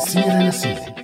سيرة لسيرة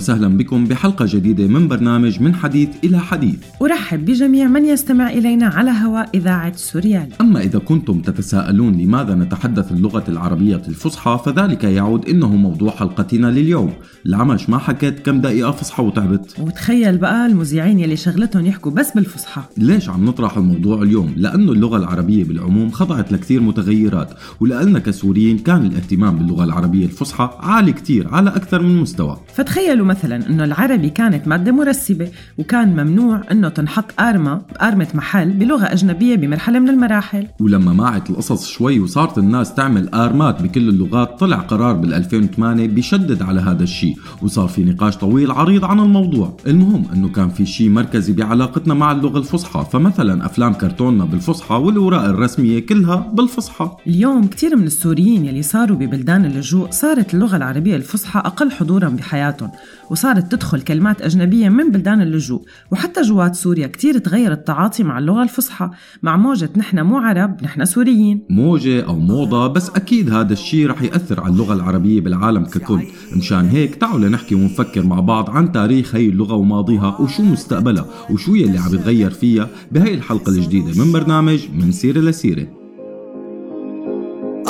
وسهلا بكم بحلقة جديدة من برنامج من حديث إلى حديث. أرحب بجميع من يستمع إلينا على هواء إذاعة سوريال. أما إذا كنتم تتساءلون لماذا نتحدث اللغة العربية الفصحى فذلك يعود إنه موضوع حلقتنا لليوم. العمش ما حكيت؟ كم دقيقة فصحى وتعبت؟ وتخيل بقى المذيعين يلي شغلتهم يحكوا بس بالفصحى. ليش عم نطرح الموضوع اليوم؟ لأنه اللغة العربية بالعموم خضعت لكثير متغيرات ولأننا كسوريين كان الاهتمام باللغة العربية الفصحى عالي كثير على أكثر من مستوى. فتخيلوا مثلا إنه العربي كانت مادة مرسبة وكان ممنوع إنه تنحط آرمة بآرمة محل بلغة أجنبية بمرحلة من المراحل. ولما ماعت القصص شوي وصارت الناس تعمل آرمات بكل اللغات طلع قرار بال 2008 بيشدد على هذا الشيء وصار في نقاش طويل عريض عن الموضوع. المهم إنه كان في شيء مركزي بعلاقتنا مع اللغة الفصحى فمثلا أفلام كرتوننا بالفصحى والأوراق الرسمية كلها بالفصحى. اليوم كثير من السوريين يلي صاروا ببلدان اللجوء صارت اللغة العربية الفصحى أقل حضورا بحياتهم. وصارت تدخل كلمات أجنبية من بلدان اللجوء وحتى جوات سوريا كتير تغير التعاطي مع اللغة الفصحى. مع موجة نحن مو عرب نحن سوريين. موجة أو موضة بس أكيد هذا الشيء رح يأثر على اللغة العربية بالعالم ككل. مشان هيك تعالوا نحكي ونفكر مع بعض عن تاريخ هي اللغة وماضيها وشو مستقبلها وشو يلي عم يتغير فيها بهي الحلقة الجديدة من برنامج من سيرة لسيرة.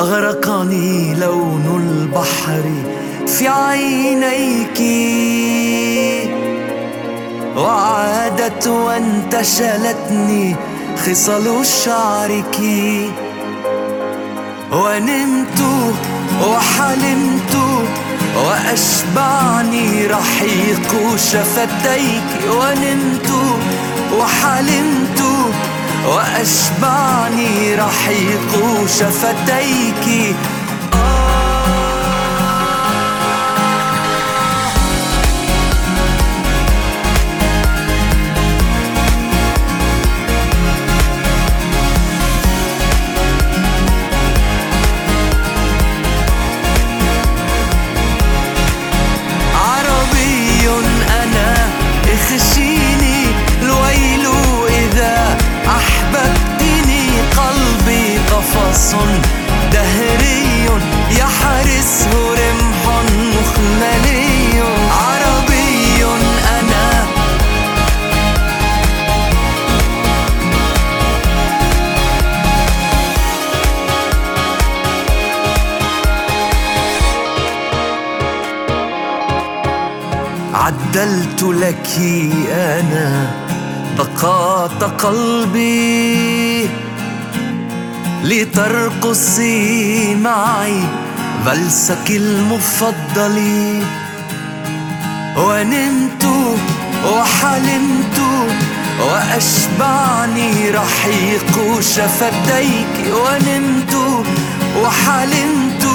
أغرقني لون البحر في عينيك. وعادت وانتشلتني خصل شعرك. ونمت وحلمت وأشبعني رحيق شفتيك. ونمت وحلمت وأشبعني رحيق شفتيك لك أنا دقات قلبي لترقصي معي فلسك المفضل. ونمت وحلمت وأشبعني رحيق شفتيك. ونمت وحلمت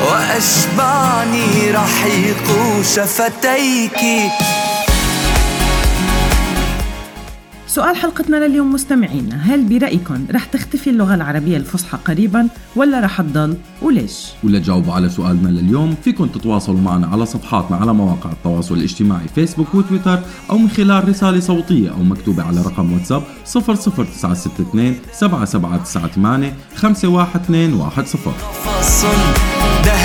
وأشبعني رحيق شفتيك. سؤال حلقتنا لليوم مستمعينا هل برأيكم رح تختفي اللغة العربية الفصحى قريبا ولا رح تضل وليش؟ ولتجاوبوا على سؤالنا لليوم فيكم تتواصلوا معنا على صفحاتنا على مواقع التواصل الاجتماعي فيسبوك وتويتر أو من خلال رسالة صوتية أو مكتوبة على رقم واتساب 00962 7798 512 10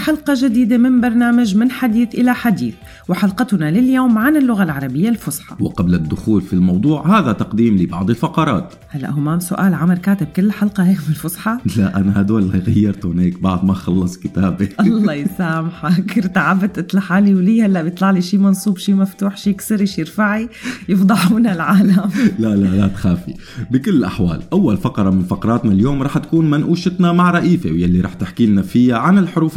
حلقة جديدة من برنامج من حديث إلى حديث وحلقتنا لليوم عن اللغة العربية الفصحى. وقبل الدخول في الموضوع هذا تقديم لبعض الفقرات. هلا همام سؤال عمر كاتب كل حلقة هيك بالفصحى؟ لا أنا هدول اللي غيرتهم هيك بعد ما خلص كتابي. الله يسامحك. ارتعبت قلت لحالي ولي هلا بيطلع لي شي منصوب شي مفتوح شي كسري شي رفعي يفضحونا العالم. لا لا لا تخافي. بكل الأحوال أول فقرة من فقراتنا اليوم رح تكون منقوشتنا مع رئيفة واللي رح تحكي لنا فيها عن الحروف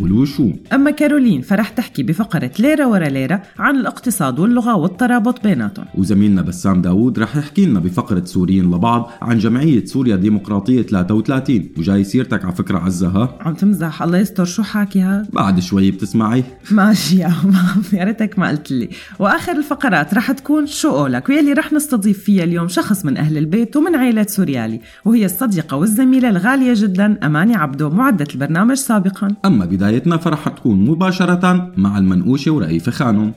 والوشوم. أما كارولين فرح تحكي بفقرة ليرة ورا ليرة عن الاقتصاد واللغة والترابط بيناتهم. وزميلنا بسام داوود رح يحكي لنا بفقرة سوريين لبعض عن جمعية سوريا الديمقراطية 33 وجاي سيرتك على فكرة عزة ها عم تمزح الله يستر شو حاكي هاد بعد شوي بتسمعي. ماشي يا يا ريتك ما قلت لي. وآخر الفقرات رح تكون شو قولك ويلي رح نستضيف فيها اليوم شخص من أهل البيت ومن عائله سوريالي وهي الصديقة والزميلة الغالية جدا أماني عبدو معدة البرنامج سابقا. أما بدايتنا فرح تكون مباشرة مع المنقوشة ورئيفة خانم.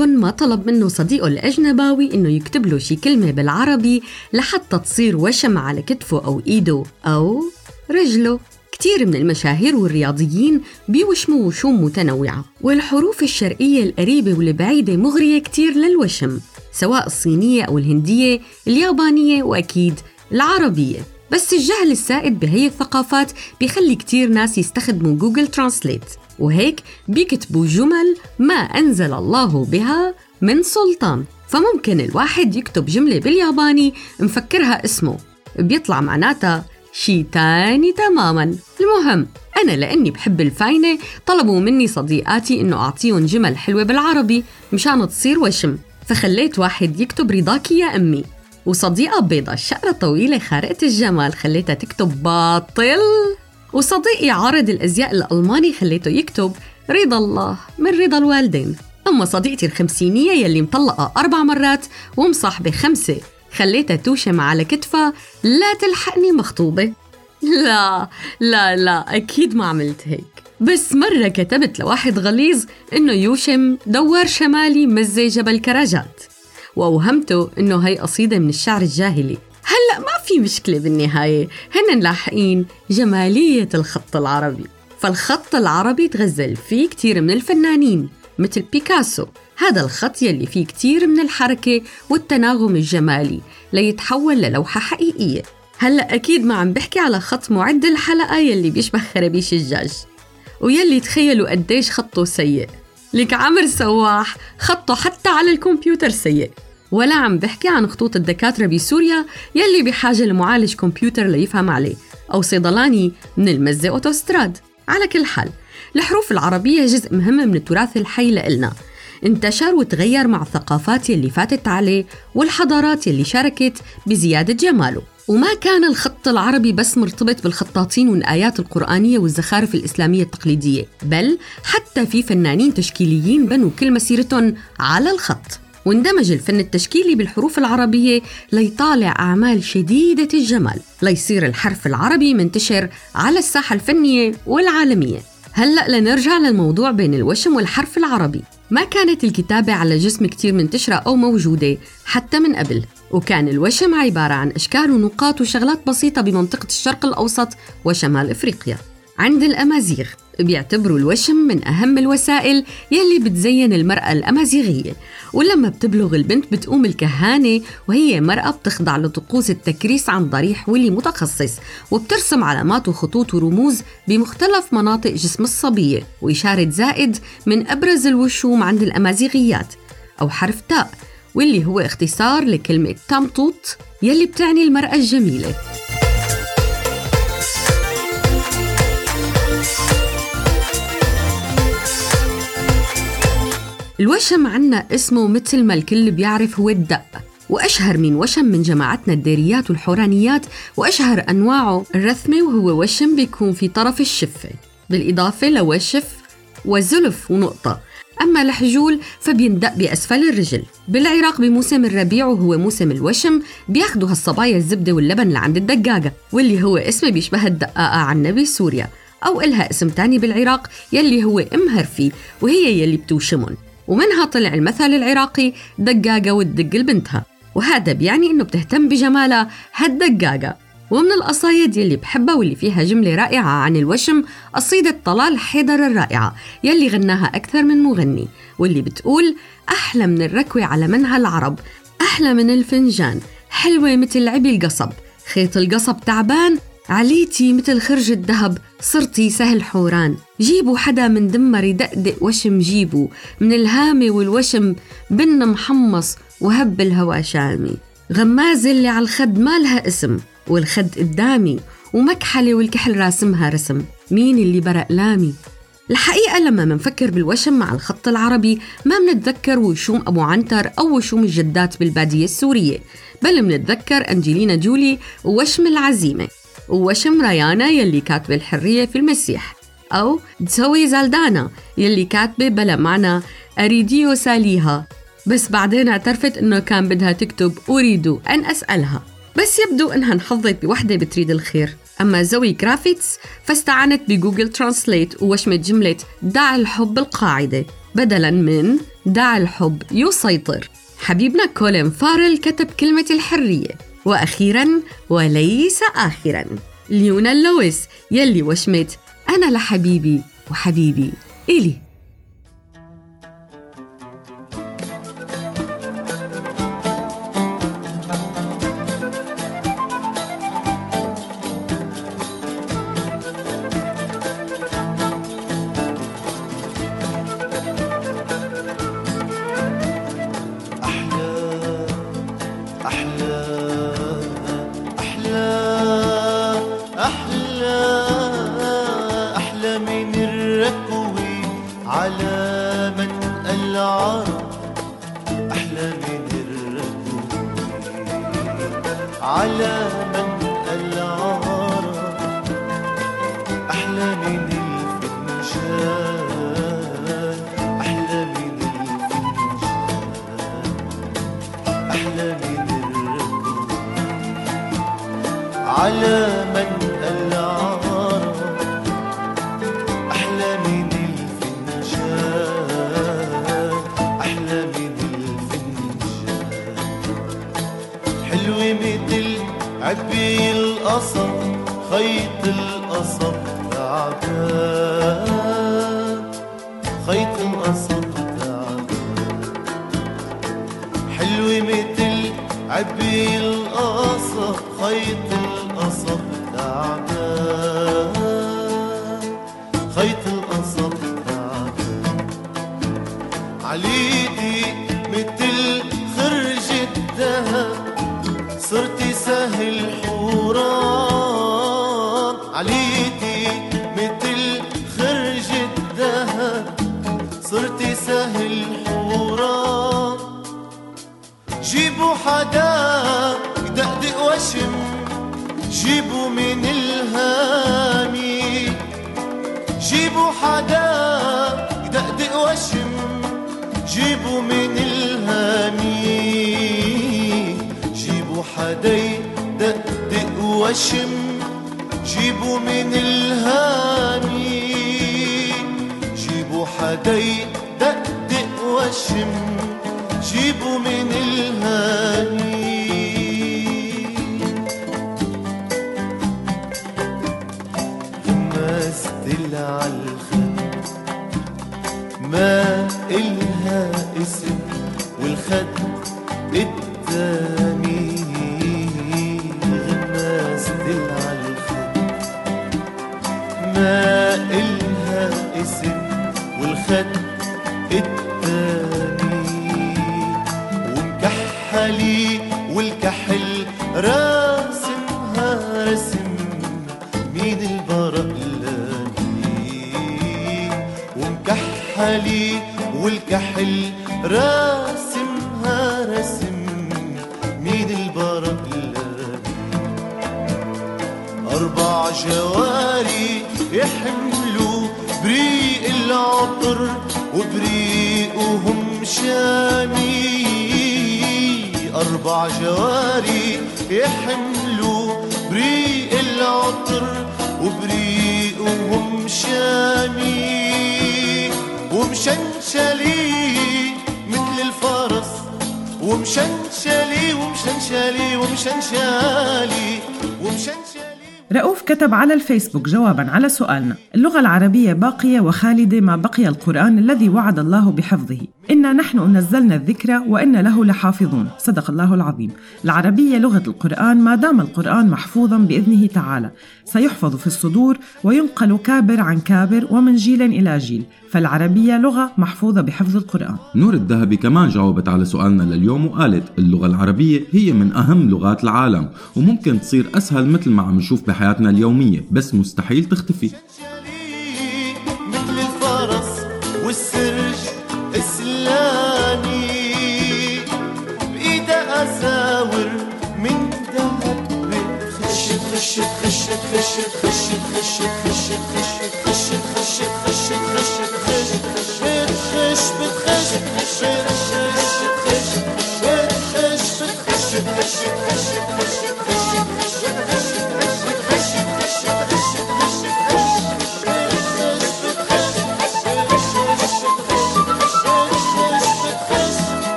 منكن ما طلب منه صديقه الأجنباوي إنه يكتب له شي كلمة بالعربي لحتى تصير وشم على كتفه أو إيده أو رجله. كتير من المشاهير والرياضيين بيوشموا وشوم متنوعة والحروف الشرقية القريبة والبعيدة مغرية كتير للوشم سواء الصينية أو الهندية اليابانية وأكيد العربية. بس الجهل السائد بهي الثقافات بيخلي كتير ناس يستخدموا Google Translate وهيك بيكتبوا جمل ما أنزل الله بها من سلطان. فممكن الواحد يكتب جملة بالياباني مفكرها اسمه. بيطلع معناتها شي تاني تماما. المهم أنا لأني بحب الفاينة طلبوا مني صديقاتي إنه أعطيهم جمل حلوة بالعربي مشان تصير وشم. فخليت واحد يكتب رضاكي يا أمي. وصديقة بيضة الشقرة طويلة خارقة الجمال خليتها تكتب باطل. وصديقي عارض الأزياء الألماني خليته يكتب رضا الله من رضا الوالدين. أما صديقتي الخمسينية يلي مطلقة أربع مرات ومصاحبة خمسة خليتها توشم على كتفها لا تلحقني مخطوبة. لا لا لا أكيد ما عملت هيك. بس مرة كتبت لواحد غليظ إنه يوشم دوار شمالي مزة جبل كراجات. وأوهمته إنه هي قصيدة من الشعر الجاهلي. هلأ ما في مشكلة بالنهاية هن لاحقين جمالية الخط العربي. فالخط العربي تغزل فيه كتير من الفنانين مثل بيكاسو. هذا الخط يلي فيه كتير من الحركة والتناغم الجمالي ليتحول للوحة حقيقية. هلأ أكيد ما عم بحكي على خط معد الحلقة يلي بيشبه خرابيش الدجاج ويلي تخيلوا قديش خطه سيء. لك عمر سواح خطه حتى على الكمبيوتر سيء. ولا عم بحكي عن خطوط الدكاترة بسوريا يلي بحاجة لمعالج كمبيوتر ليفهم عليه أو صيدلاني من المزة أوتوستراد. على كل حال الحروف العربية جزء مهم من التراث الحي لإلنا. انتشر وتغير مع الثقافات يلي فاتت عليه والحضارات يلي شاركت بزيادة جماله. وما كان الخط العربي بس مرتبط بالخطاطين والآيات القرآنية والزخارف الإسلامية التقليدية بل حتى في فنانين تشكيليين بنوا كل مسيرتهم على الخط. واندمج الفن التشكيلي بالحروف العربية ليطالع أعمال شديدة الجمال. ليصير الحرف العربي منتشر على الساحة الفنية والعالمية. هلأ لنرجع للموضوع بين الوشم والحرف العربي. ما كانت الكتابة على جسم كتير منتشرة أو موجودة حتى من قبل. وكان الوشم عبارة عن أشكال ونقاط وشغلات بسيطة بمنطقة الشرق الأوسط وشمال إفريقيا. عند الأمازيغ. بيعتبروا الوشم من أهم الوسائل يلي بتزين المرأة الأمازيغية. ولما بتبلغ البنت بتقوم الكهانة وهي مرأة بتخضع لطقوس التكريس عن ضريح ولي متخصص وبترسم علامات وخطوط ورموز بمختلف مناطق جسم الصبية وإشارة زائد من أبرز الوشوم عند الأمازيغيات أو حرف تاء واللي هو اختصار لكلمة تامتوت يلي بتعني المرأة الجميلة. الوشم عنا اسمه مثل ما الكل بيعرف هو الدق وأشهر من وشم من جماعتنا الديريات والحورانيات وأشهر أنواعه الرثمة وهو وشم بيكون في طرف الشفة بالإضافة لوشف وزلف ونقطة. أما الحجول فبيندق بأسفل الرجل. بالعراق بموسم الربيع وهو موسم الوشم بياخدوا هالصبايا الزبدة واللبن لعند الدقاقة واللي هو اسمه بيشبه الدقاقة عنا بسوريا أو إلها اسم تاني بالعراق يلي هو أم هرفي وهي يلي بتوشمن. ومنها طلع المثل العراقي دقاقة وتدق لبنتها. وهذا بيعني إنه بتهتم بجمالها هالدقاقة. ومن القصايد يلي بحبها واللي فيها جملة رائعة عن الوشم قصيدة طلال حيدر الرائعة يلي غناها أكثر من مغني واللي بتقول أحلى من الركوة على منها العرب أحلى من الفنجان حلوة مثل عبي القصب خيط القصب تعبان عليتي مثل خرج الذهب صرتي سهل حوران. جيبوا حدا من دمر يدقدق وشم جيبوا. من الهامة والوشم بن محمص وهب الهوى شامي. غمازة اللي على الخد ما لها اسم والخد قدامي ومكحلة والكحل راسمها رسم. مين اللي برق لامي؟ الحقيقة لما منفكر بالوشم مع الخط العربي ما منتذكر وشوم أبو عنتر أو وشوم الجدات بالبادية السورية. بل منتذكر أنجلينا جولي ووشم العزيمة. ووشم ريانا يلي كاتبة الحرية في المسيح. أو تسوي زالدانا يلي كاتبة بلا معنى أريديو ساليها. بس بعدين اعترفت إنه كان بدها تكتب أريد أن أسألها. بس يبدو إنها انحظت بوحدة بتريد الخير. أما زوي كرافيتس فاستعانت بجوجل ترانسليت ووشمت جملة دع الحب القاعدة بدلا من دع الحب يسيطر. حبيبنا كولين فارل كتب كلمة الحرية. وأخيرا وليس آخرا. ليونا لويس يلي وشمت أنا لحبيبي وحبيبي. إلي. عليدي مثل خرج الذهب صرتي سهل حوران. عليدي مثل خرج الذهب صرتي سهل حوران. جيبوا حدا يدقدق وشم جيبوا من الهامي جيبوا حدا يدقدق وشم جيبوا من الهامي جيبوا حدا يدقدق وشم جيبوا من الهامي جيبوا حدا يدقدق وشم جيبوا من غمازة العالخد ما إلها اسم والخد قدامي غمازة العالخد ما إلها اسم والخد قدامي ومكحلي والكحل حالي والكحل راسمها رسم مين البرقلة أربع جواري يحملوا بريق العطر وبريقهم شامي. أربع جواري يحملوا بريق العطر وبريقهم شامي. ومشنشلي مثل الفرس ومشنشلي ومشنشلي ومشنشلي ومشنشلي. رؤوف كتب على الفيسبوك جوابا على سؤالنا. اللغة العربية باقية وخالدة ما بقي القرآن الذي وعد الله بحفظه. إنا نحن نزلنا الذكر وإنا له لحافظون. صدق الله العظيم. العربية لغة القرآن ما دام القرآن محفوظا بإذنه تعالى. سيحفظ في الصدور وينقل كابر عن كابر ومن جيل إلى جيل. فالعربية لغة محفوظة بحفظ القرآن. نور الذهبي كمان جاوبت على سؤالنا لليوم وقالت اللغة العربية هي من أهم لغات العالم وممكن تصير أسهل مثل ما عم نشوف بحياتنا اليومية بس مستحيل تختفي مثل الفرس والسرج اسلاني بايدها اساور من ذهب خشت خشت خشت خشت خشت خشت خشت خشت خشت خشت خشت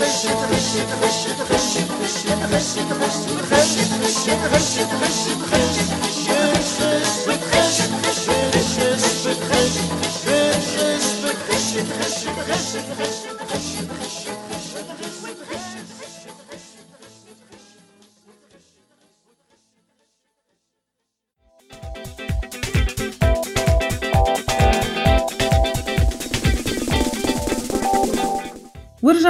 Thank you.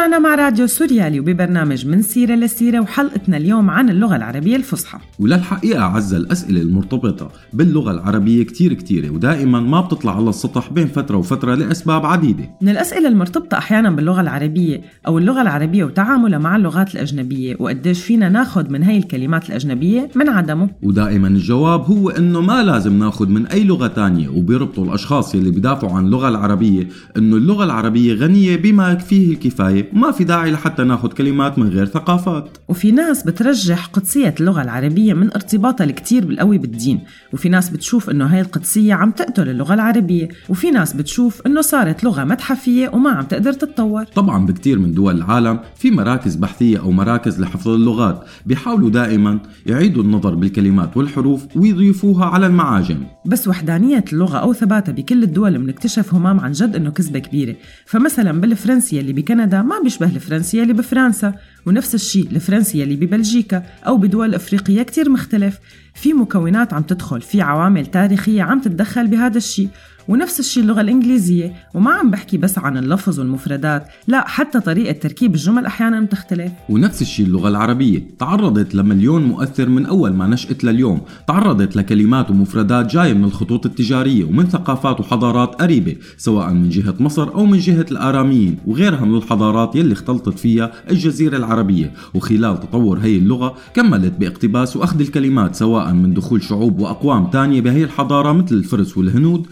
ورجعنا مع راديو سوريالي وببرنامج من سيرة لسيرة وحلقتنا اليوم عن اللغة العربية الفصحى. وللحقيقة عز الأسئلة المرتبطة باللغة العربية كتير كتيرة ودائما ما بتطلع على السطح بين فترة وفترة لأسباب عديدة. من الأسئلة المرتبطة أحيانا باللغة العربية أو اللغة العربية وتعاملها مع اللغات الأجنبية وقديش فينا ناخد من هاي الكلمات الأجنبية من عدمه. ودائما الجواب هو إنه ما لازم ناخذ من أي لغة تانية وبيربطوا الأشخاص يلي بيدافعوا عن اللغة العربية إنه اللغة العربية غنية بما فيه الكفاية. وما في داعي لحتى ناخذ كلمات من غير ثقافات. وفي ناس بترجح قدسية اللغة العربية من ارتباطها الكتير بالقوي بالدين وفي ناس بتشوف إنه هاي القدسية عم تقتل اللغة العربية وفي ناس بتشوف إنه صارت لغة متحفية وما عم تقدر تتطور. طبعا بكتير من دول العالم في مراكز بحثية أو مراكز لحفظ اللغات بيحاولوا دائما يعيدوا النظر بالكلمات والحروف ويضيفوها على المعاجم. بس وحدانية اللغة أو ثباتها بكل الدول بنكتشف همام عن جد إنه كذبة كبيرة. فمثلا بالفرنسية اللي بكندا ما بيشبه الفرنسية اللي بفرنسا ونفس الشيء الفرنسية اللي ببلجيكا أو بدول أفريقية كتير مختلف. في مكونات عم تدخل في عوامل تاريخية عم تتدخل بهذا الشيء ونفس الشيء اللغة الإنجليزية. وما عم بحكي بس عن اللفظ والمفردات لا حتى طريقة تركيب الجمل أحيانا بتختلف. ونفس الشيء اللغة العربية. تعرضت لمليون مؤثر من أول ما نشأت لليوم. تعرضت لكلمات ومفردات جاية من الخطوط التجارية ومن ثقافات وحضارات قريبة سواء من جهة مصر أو من جهة الآراميين وغيرها من الحضارات يلي اختلطت فيها الجزيرة العربية. وخلال تطور هي اللغة كملت باقتباس وأخذ الكلمات سواء من دخول شعوب وأقوام تانية بهي الحضارة مثل الفرس والهنود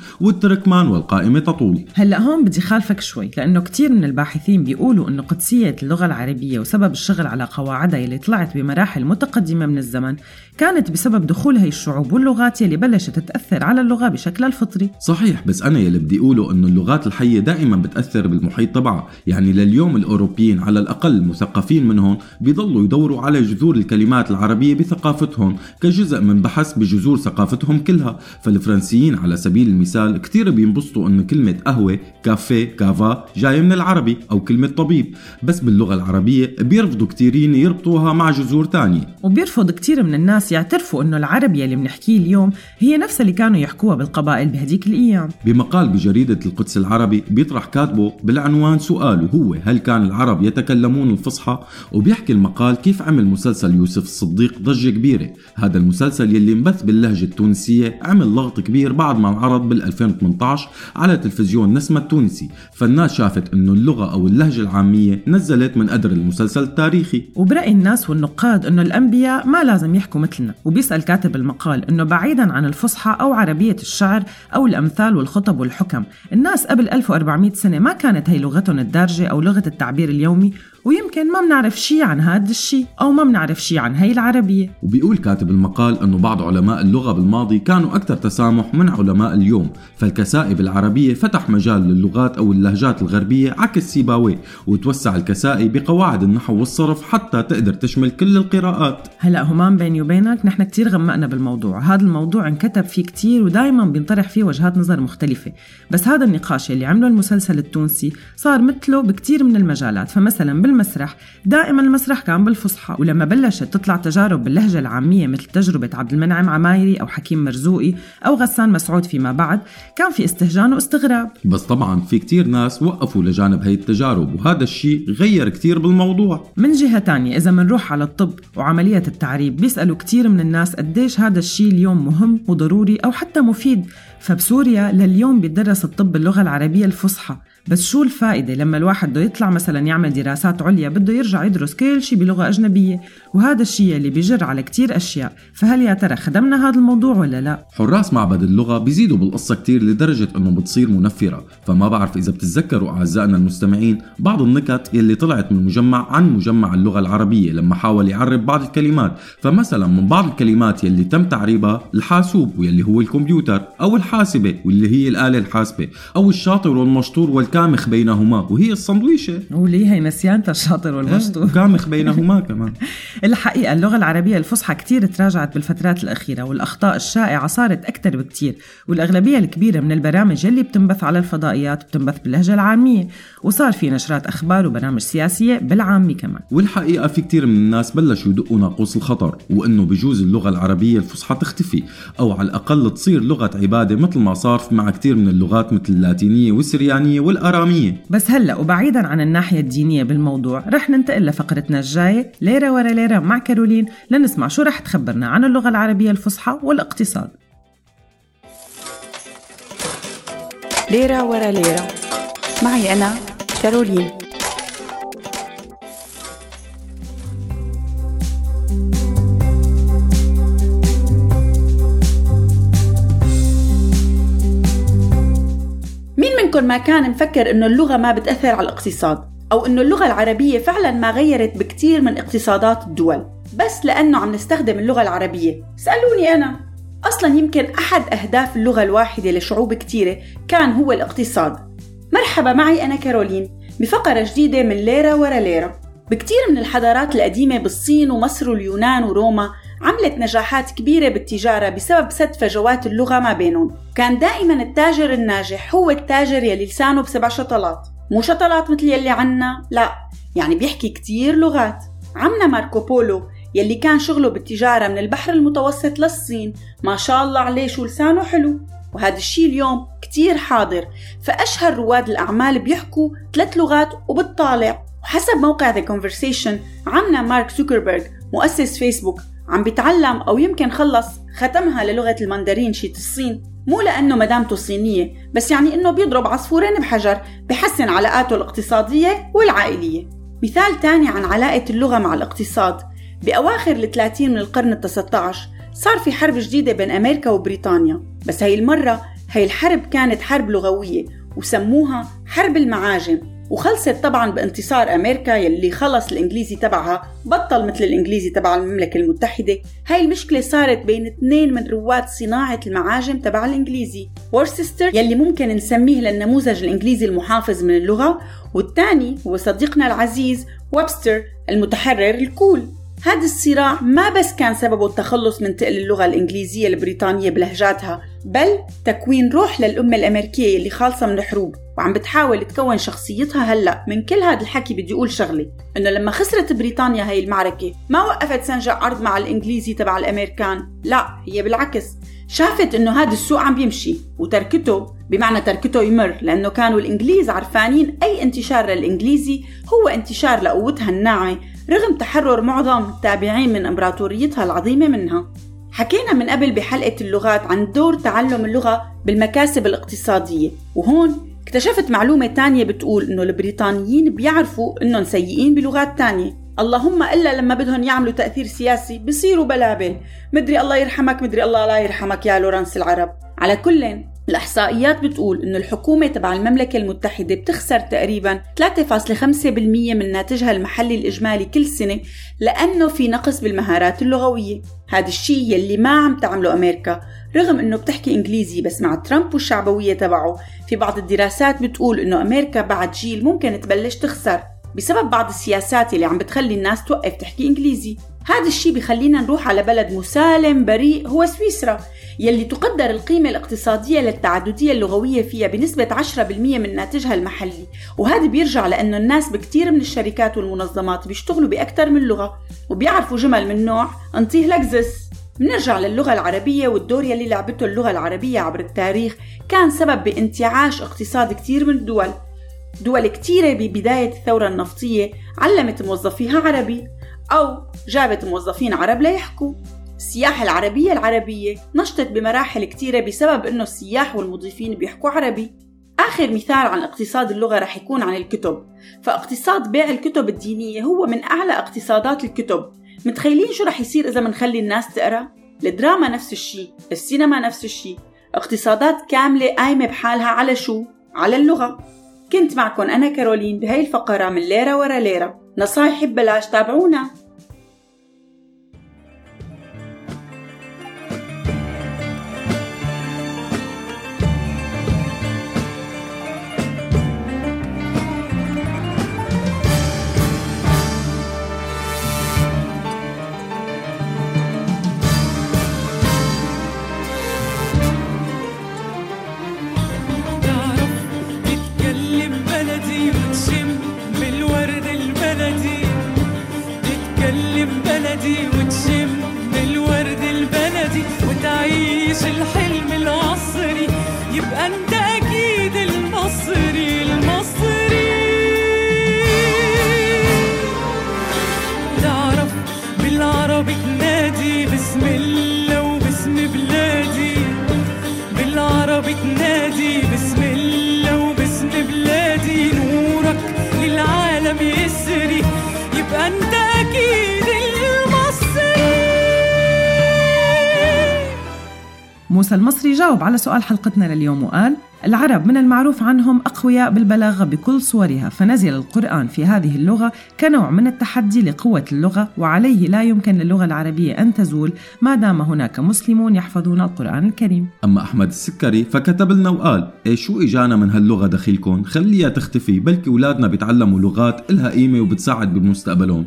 والتركمان والقائمة تطول. هلا هون بدي خالفك شوي لأنه كثير من الباحثين بيقولوا إنه قدسية اللغة العربية وسبب الشغل على قواعدها يلي طلعت بمراحل متقدمة من الزمن كانت بسبب دخول هي الشعوب واللغات يلي بلشت تاثر على اللغة بشكلها الفطري. صحيح بس أنا يلي بدي أقوله إنه اللغات الحية دائما بتأثر بالمحيط تبعها. يعني لليوم الأوروبيين على الأقل المثقفين منهم بيضلوا يدوروا على جذور الكلمات العربية بثقافتهم كجزء من بحث بجذور ثقافتهم كلها. فالفرنسيين على سبيل المثال كتير بينبسطوا إنه كلمة قهوة كافيه كافا جاية من العربي أو كلمة طبيب. بس باللغة العربية بيرفضوا كتيرين يربطوها مع جذور تانية. وبيرفض كتير من الناس يعترفوا إنه العربيه اللي بنحكيه اليوم هي نفسها اللي كانوا يحكوها بالقبائل بهديك الأيام. بمقال بجريدة القدس العربي بيطرح كاتبه بالعنوان سؤال وهو هل كان العرب يتكلمون الفصحى؟ وبيحكي المقال كيف عمل مسلسل يوسف الصديق ضجة كبيرة. هذا المسلسل يلي انبث باللهجة التونسية عمل ضغط كبير بعد ما انعرض بال 2018 على تلفزيون نسمة التونسي فالناس شافت إنه اللغة أو اللهجة العامية نزلت من قدر المسلسل التاريخي. وبرأي الناس والنقاد إنه الأنبياء ما لازم يحكوا مثلنا وبيسأل كاتب المقال إنه بعيدا عن الفصحى أو عربية الشعر أو الأمثال والخطب والحكم الناس قبل 1400 سنة ما كانت هي لغتهم الدارجة أو لغة التعبير اليومي ويمكن ما بنعرف شيء عن هذا الشيء أو ما بنعرف شيء عن هي العربية. وبيقول كاتب المقال أنه بعض علماء اللغة بالماضي كانوا أكثر تسامح من علماء اليوم فالكسائي بالعربية فتح مجال للغات أو اللهجات الغربية عكس سيباوي وتوسع الكسائي بقواعد النحو والصرف حتى تقدر تشمل كل القراءات. هلا همام بيني وبينك نحن كتير غمقنا بالموضوع هذا الموضوع انكتب فيه كتير ودائما بينطرح فيه وجهات نظر مختلفة بس هذا النقاش اللي عمله المسلسل التونسي صار مثله بكتير من المجالات فمثلا بالمسرح دائما المسرح كان بالفصحى ولما بلشت تطلع تجارب باللهجة العامية مثل تجربة عبد المنعم عمايري أو حكيم مرزوقي أو غسان مسعود فيما بعد كان في استهجان واستغراب. بس طبعا في كتير ناس وقفوا لجانب هي التجارب وهذا الشيء غير كتير بالموضوع. من جهة تانية إذا منروح على الطب وعملية التعريب بيسألوا كتير من الناس قديش هذا الشيء اليوم مهم وضروري أو حتى مفيد. فبسوريا لليوم بيدرس الطب باللغة العربية الفصحى. بس شو الفائدة لما الواحد بده يطلع مثلا يعمل دراسات عليا بده يرجع يدرس كل شيء بلغة أجنبية. وهذا الشيء اللي بيجر على كتير أشياء. فهل يا ترى خدمنا هذا الموضوع ولا لا؟ حراس معبد اللغة بيزيدوا بالقصة كتير لدرجة إنه بتصير منفرة. فما بعرف إذا بتتذكروا أعزائنا المستمعين بعض النكت يلي طلعت من مجمع عن مجمع اللغة العربية لما حاول يعرب بعض الكلمات. فمثلا من بعض الكلمات يلي تم تعريبها الحاسوب واللي هو الكمبيوتر أو الحاسبة واللي هي الآلة الحاسبة أو الشاطر والمشطور والكامخ بينهما وهي الصندويشة وليه هي نسيانتا الشاطر والمشطور. كامخ بينهما كمان. الحقيقة اللغة العربية الفصحى كتير تراجعت بالفترات الأخيرة والأخطاء الشائعة صارت أكثر بكتير والأغلبية الكبيرة من البرامج اللي بتنبث على الفضائيات بتنبث باللهجة العامية وصار في نشرات أخبار وبرامج سياسية بالعامي كمان. والحقيقة في كتير من الناس بلشوا يدقوا ناقوس الخطر وإنه بجوز اللغة العربية الفصحى تختفي أو على الأقل تصير لغة عبادة مثل ما صار مع كتير من اللغات مثل اللاتينية والسريانية والأرامية. بس هلأ وبعيدا عن الناحية الدينية بالموضوع رح ننتقل لفقرتنا الجاية ليرة ورا ليرة. مع كارولين لنسمع شو رح تخبرنا عن اللغة العربية الفصحى والاقتصاد. ليرة ورا ليرة. معي أنا كارولين. مين منكم ما كان مفكر إنه اللغة ما بتأثر على الاقتصاد؟ أو إنه اللغة العربية فعلا ما غيرت بكتير من اقتصادات الدول بس لأنه عم نستخدم اللغة العربية. سألوني أنا. أصلا يمكن أحد أهداف اللغة الواحدة لشعوب كتيرة كان هو الاقتصاد. مرحبا معي أنا كارولين بفقرة جديدة من ليرة ورا ليرة. بكتير من الحضارات القديمة بالصين ومصر واليونان وروما عملت نجاحات كبيرة بالتجارة بسبب سد فجوات اللغة ما بينهم. كان دائما التاجر الناجح هو التاجر يلي لسانه بسبع شطلات. مو شطلات مثل يلي عنا لا يعني بيحكي كتير لغات. عمنا ماركو بولو يلي كان شغله بالتجارة من البحر المتوسط للصين ما شاء الله عليه شو لسانه حلو. وهذا الشيء اليوم كتير حاضر. فأشهر رواد الأعمال بيحكوا ثلاث لغات وبالطالع. وحسب موقع The Conversation عمنا مارك زوكربيرج مؤسس فيسبوك عم بيتعلم أو يمكن خلص ختمها للغة الماندرين شيت الصين. مو لأنه مدامته صينية بس يعني إنه بيضرب عصفورين بحجر بحسن علاقاته الاقتصادية والعائلية. مثال تاني عن علاقة اللغة مع الاقتصاد. بأواخر الثلاثين من القرن التسعة عشر صار في حرب جديدة بين أمريكا وبريطانيا بس هاي المرة هاي الحرب كانت حرب لغوية وسموها حرب المعاجم. وخلصت طبعا بانتصار أمريكا يلي خلص الإنجليزي تبعها بطل مثل الإنجليزي تبع المملكة المتحدة. هاي المشكلة صارت بين اثنين من رواد صناعة المعاجم تبع الإنجليزي وورسستر يلي ممكن نسميه للنموذج الإنجليزي المحافظ من اللغة والثاني هو صديقنا العزيز ويبستر المتحرر ال cool. هذا الصراع ما بس كان سببه التخلص من تقل اللغة الإنجليزية البريطانية بلهجاتها بل تكوين روح للأمة الأمريكية اللي خالصة من الحروب وعم بتحاول تكون شخصيتها هلأ من كل هذا الحكي بدي أقول شغلة إنه لما خسرت بريطانيا هاي المعركة ما وقفت سنجع عرض مع الإنجليزي تبع الأمريكان لا هي بالعكس شافت إنه هذا السوق عم بيمشي وتركته بمعنى تركته يمر لأنه كانوا الإنجليز عرفانين أي انتشار للإنجليزي هو انتشار لقوتها الناعمة رغم تحرر معظم التابعين من إمبراطوريتها العظيمة منها. حكينا من قبل بحلقة اللغات عن دور تعلم اللغة بالمكاسب الاقتصادية وهون اكتشفت معلومة تانية بتقول إنه البريطانيين بيعرفوا إنهم سيئين بلغات تانية. اللهم إلا لما بدهم يعملوا تأثير سياسي بصيروا بلابل. مدري الله يرحمك مدري الله لا يرحمك يا لورانس العرب. على كل الإحصائيات بتقول إنه الحكومة تبع المملكة المتحدة بتخسر تقريبا 3.5% من ناتجها المحلي الإجمالي كل سنة لأنه في نقص بالمهارات اللغوية. هذا الشيء يلي ما عم تعمله أمريكا رغم إنه بتحكي إنجليزي بس مع ترامب والشعبوية تبعه. في بعض الدراسات بتقول إنه أمريكا بعد جيل ممكن تبلش تخسر بسبب بعض السياسات اللي عم بتخلي الناس توقف تحكي إنجليزي. هذا الشيء بخلينا نروح على بلد مسالم بريء هو سويسرا يلي تقدر القيمة الاقتصادية للتعددية اللغوية فيها بنسبة 10% من ناتجها المحلي. وهذا بيرجع لأنه الناس بكتير من الشركات والمنظمات بيشتغلوا بأكثر من لغة وبيعرفوا جمل من نوع انطيه لك زس منرجع للغة العربية والدور يلي لعبته اللغة العربية عبر التاريخ كان سبب بانتعاش اقتصاد كتير من الدول. دول كتيرة ببداية الثورة النفطية علمت موظفيها عربي. أو جابت موظفين عرب ليحكوا. السياحة العربية العربية نشطت بمراحل كتيرة بسبب أنه السياح والمضيفين بيحكوا عربي. آخر مثال عن اقتصاد اللغة رح يكون عن الكتب. فاقتصاد بيع الكتب الدينية هو من أعلى اقتصادات الكتب. متخيلين شو رح يصير إذا منخلي الناس تقرأ؟ الدراما نفس الشيء السينما نفس الشيء اقتصادات كاملة قايمة بحالها على شو؟ على اللغة. كنت معكم أنا كارولين بهاي الفقرة من ليرة ورا ليرة. نصايح ببلاش تابعونا. موسى المصري جاوب على سؤال حلقتنا لليوم وقال العرب من المعروف عنهم أقوياء بالبلاغة بكل صورها فنزل القرآن في هذه اللغة كنوع من التحدي لقوة اللغة وعليه لا يمكن للغة العربية أن تزول ما دام هناك مسلمون يحفظون القرآن الكريم. أما أحمد السكري فكتب لنا وقال إيه شو إجانا من هاللغة دخيلكم خليها تختفي بلكي أولادنا بيتعلموا لغات إلها قيمة وبتساعد بمستقبلهم.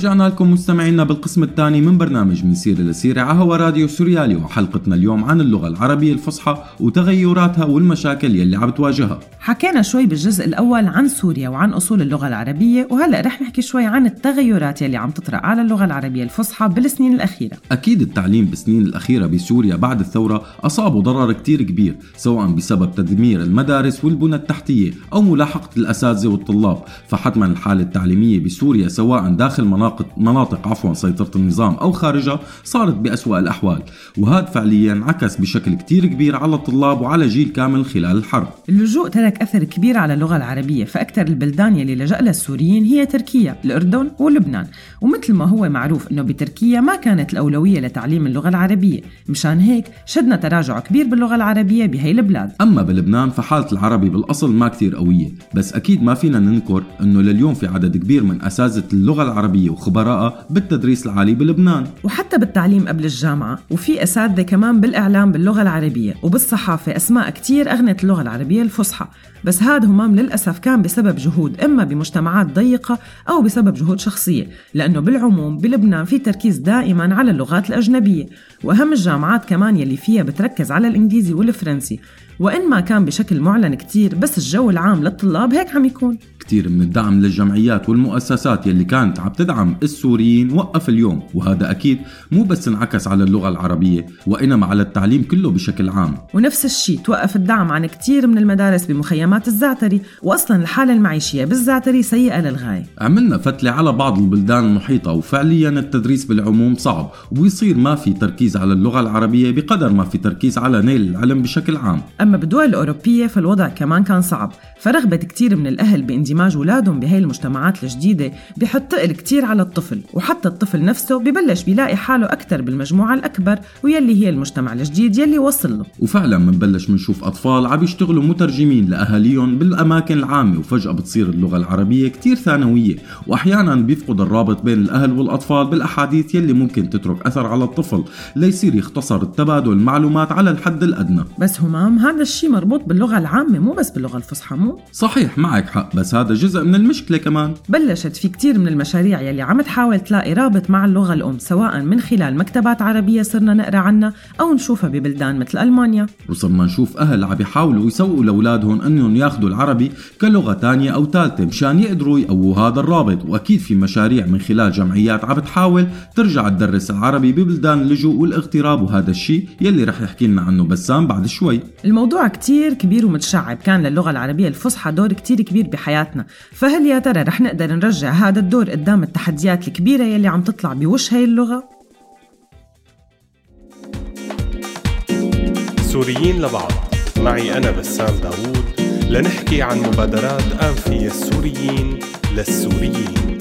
ورجعنا لكم مستمعينا بالقسم الثاني من برنامج من سيرة لسيرة على هوا راديو سوريالي وحلقتنا اليوم عن اللغة العربية الفصحى وتغيراتها والمشاكل يلي عم تواجهها. حكينا شوي بالجزء الأول عن سوريا وعن أصول اللغة العربية وهلأ رح نحكي شوي عن التغيرات يلي عم تطرأ على اللغة العربية الفصحى بالسنين الأخيرة. أكيد التعليم بالسنين الأخيرة بسوريا بعد الثورة أصابه ضرر كتير كبير سواء بسبب تدمير المدارس والبنى التحتية أو ملاحقة الأساتذة والطلاب. فحتما الحالة التعليمية بسوريا سواء داخل مناطق مناطق عفوا سيطرة النظام أو خارجها صارت بأسوأ الأحوال. وهذا فعليا انعكس بشكل كتير كبير على الطلاب وعلى جيل كامل خلال الحرب. اللجوء ترك أثر كبير على اللغة العربية فأكثر البلدان يلي لجأ لها السوريين هي تركيا الأردن ولبنان. ومثل ما هو معروف أنه بتركيا ما كانت الأولوية لتعليم اللغة العربية. مشان هيك شدنا تراجع كبير باللغة العربية بهي البلاد. أما بلبنان فحالة العربي بالأصل ما كتير قوية بس أكيد ما فينا ننكر أنه لليوم في عدد كبير من أساتذة اللغة العربية وخبرائها بالتدريس العالي بلبنان. وحتى بالتعليم قبل الجامعة وفي أساتذة كمان بالإعلام باللغة العربية. وبالصحافة أسماء كتير أغنت اللغة العربية الفصحى. بس هذا همام للأسف كان بسبب جهود إما بمجتمعات ضيقة أو بسبب جهود شخصية لأنه بالعموم بلبنان في تركيز دائما على اللغات الأجنبية وأهم الجامعات كمان يلي فيها بتركز على الإنجليزي والفرنسي وإن ما كان بشكل معلن كتير بس الجو العام للطلاب هيك عم يكون. كتير من الدعم للجمعيات والمؤسسات يلي كانت عم تدعم السوريين وقف اليوم وهذا أكيد مو بس انعكس على اللغة العربية وإنما على التعليم كله بشكل عام. ونفس الشيء توقف الدعم عن كتير من المدارس بمخيمات الزعتري وأصلا الحالة المعيشية بالزعتري سيئة للغاية. عملنا فتلة على بعض البلدان المحيطة وفعليا التدريس بالعموم صعب وبيصير ما في تركيز على اللغة العربية بقدر ما في تركيز على نيل العلم بشكل عام. أما بالدول الأوروبية فالوضع كمان كان صعب فرغبة كتير من الأهل باندماج أولادهم بهي المجتمعات الجديدة بحط تقل كتير على الطفل وحتى الطفل نفسه ببلش بيلاقي حاله أكثر بالمجموعة الأكبر ويلي هي المجتمع الجديد يلي وصل له. وفعلا منبلش منشوف أطفال عم يشتغلوا مترجمين لأهاليهم بالأماكن العامة وفجأة بتصير اللغة العربية كتير ثانوية وأحيانا بيفقد الرابط بين الأهل والأطفال بالأحاديث يلي ممكن تترك أثر على الطفل ليصير يختصر التبادل المعلومات على الحد الأدنى. بس همام هذا الشيء مربوط باللغة العامة مو بس باللغة الفصحى مو؟ صحيح معك حق بس هذا جزء من المشكلة كمان. بلشت في كتير من المشاريع يلي عم تحاول تلاقي رابط مع اللغة الأم سواء من خلال مكتبات عربية صرنا نقرأ عنها أو نشوفها ببلدان مثل ألمانيا. وصرنا نشوف أهل عم يحاولوا يسوقوا لأولادهم أنهم ياخذوا العربي كلغة تانية أو ثالثة مشان يقدروا يقووا هذا الرابط وأكيد في مشاريع من خلال جمعيات عم تحاول ترجع تدرس العربي ببلدان اللجوء والاغتراب وهذا الشيء يلي رح يحكي لنا عنه بسام بعد شوي. الموضوع كتير كبير ومتشعب كان للغة العربية الفصحى دور كتير كبير بحياتنا فهل يا ترى رح نقدر نرجع هذا الدور قدام التحديات الكبيرة يلي عم تطلع بوش هاي اللغة؟ سوريين لبعض. معي أنا بسام داوود لنحكي عن مبادرات أنفية السوريين للسوريين.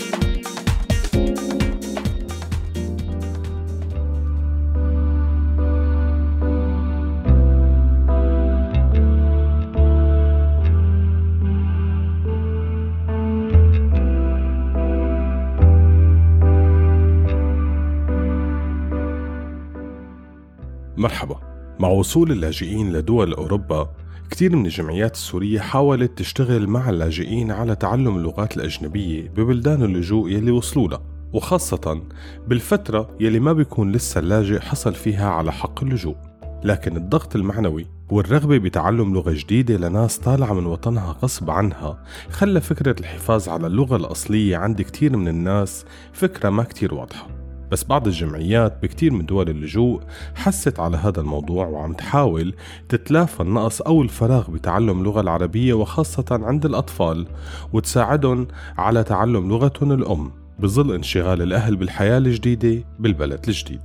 مرحبا. مع وصول اللاجئين لدول أوروبا كتير من الجمعيات السورية حاولت تشتغل مع اللاجئين على تعلم اللغات الأجنبية ببلدان اللجوء يلي وصلوا لها وخاصة بالفترة يلي ما بيكون لسه اللاجئ حصل فيها على حق اللجوء. لكن الضغط المعنوي والرغبة بتعلم لغة جديدة لناس طالعة من وطنها غصب عنها خلى فكرة الحفاظ على اللغة الأصلية عند كتير من الناس فكرة ما كتير واضحة. بس بعض الجمعيات بكتير من دول اللجوء حست على هذا الموضوع وعم تحاول تتلافى النقص أو الفراغ بتعلم اللغة العربية وخاصة عند الأطفال وتساعدهم على تعلم لغتهم الأم بظل انشغال الأهل بالحياة الجديدة بالبلد الجديد.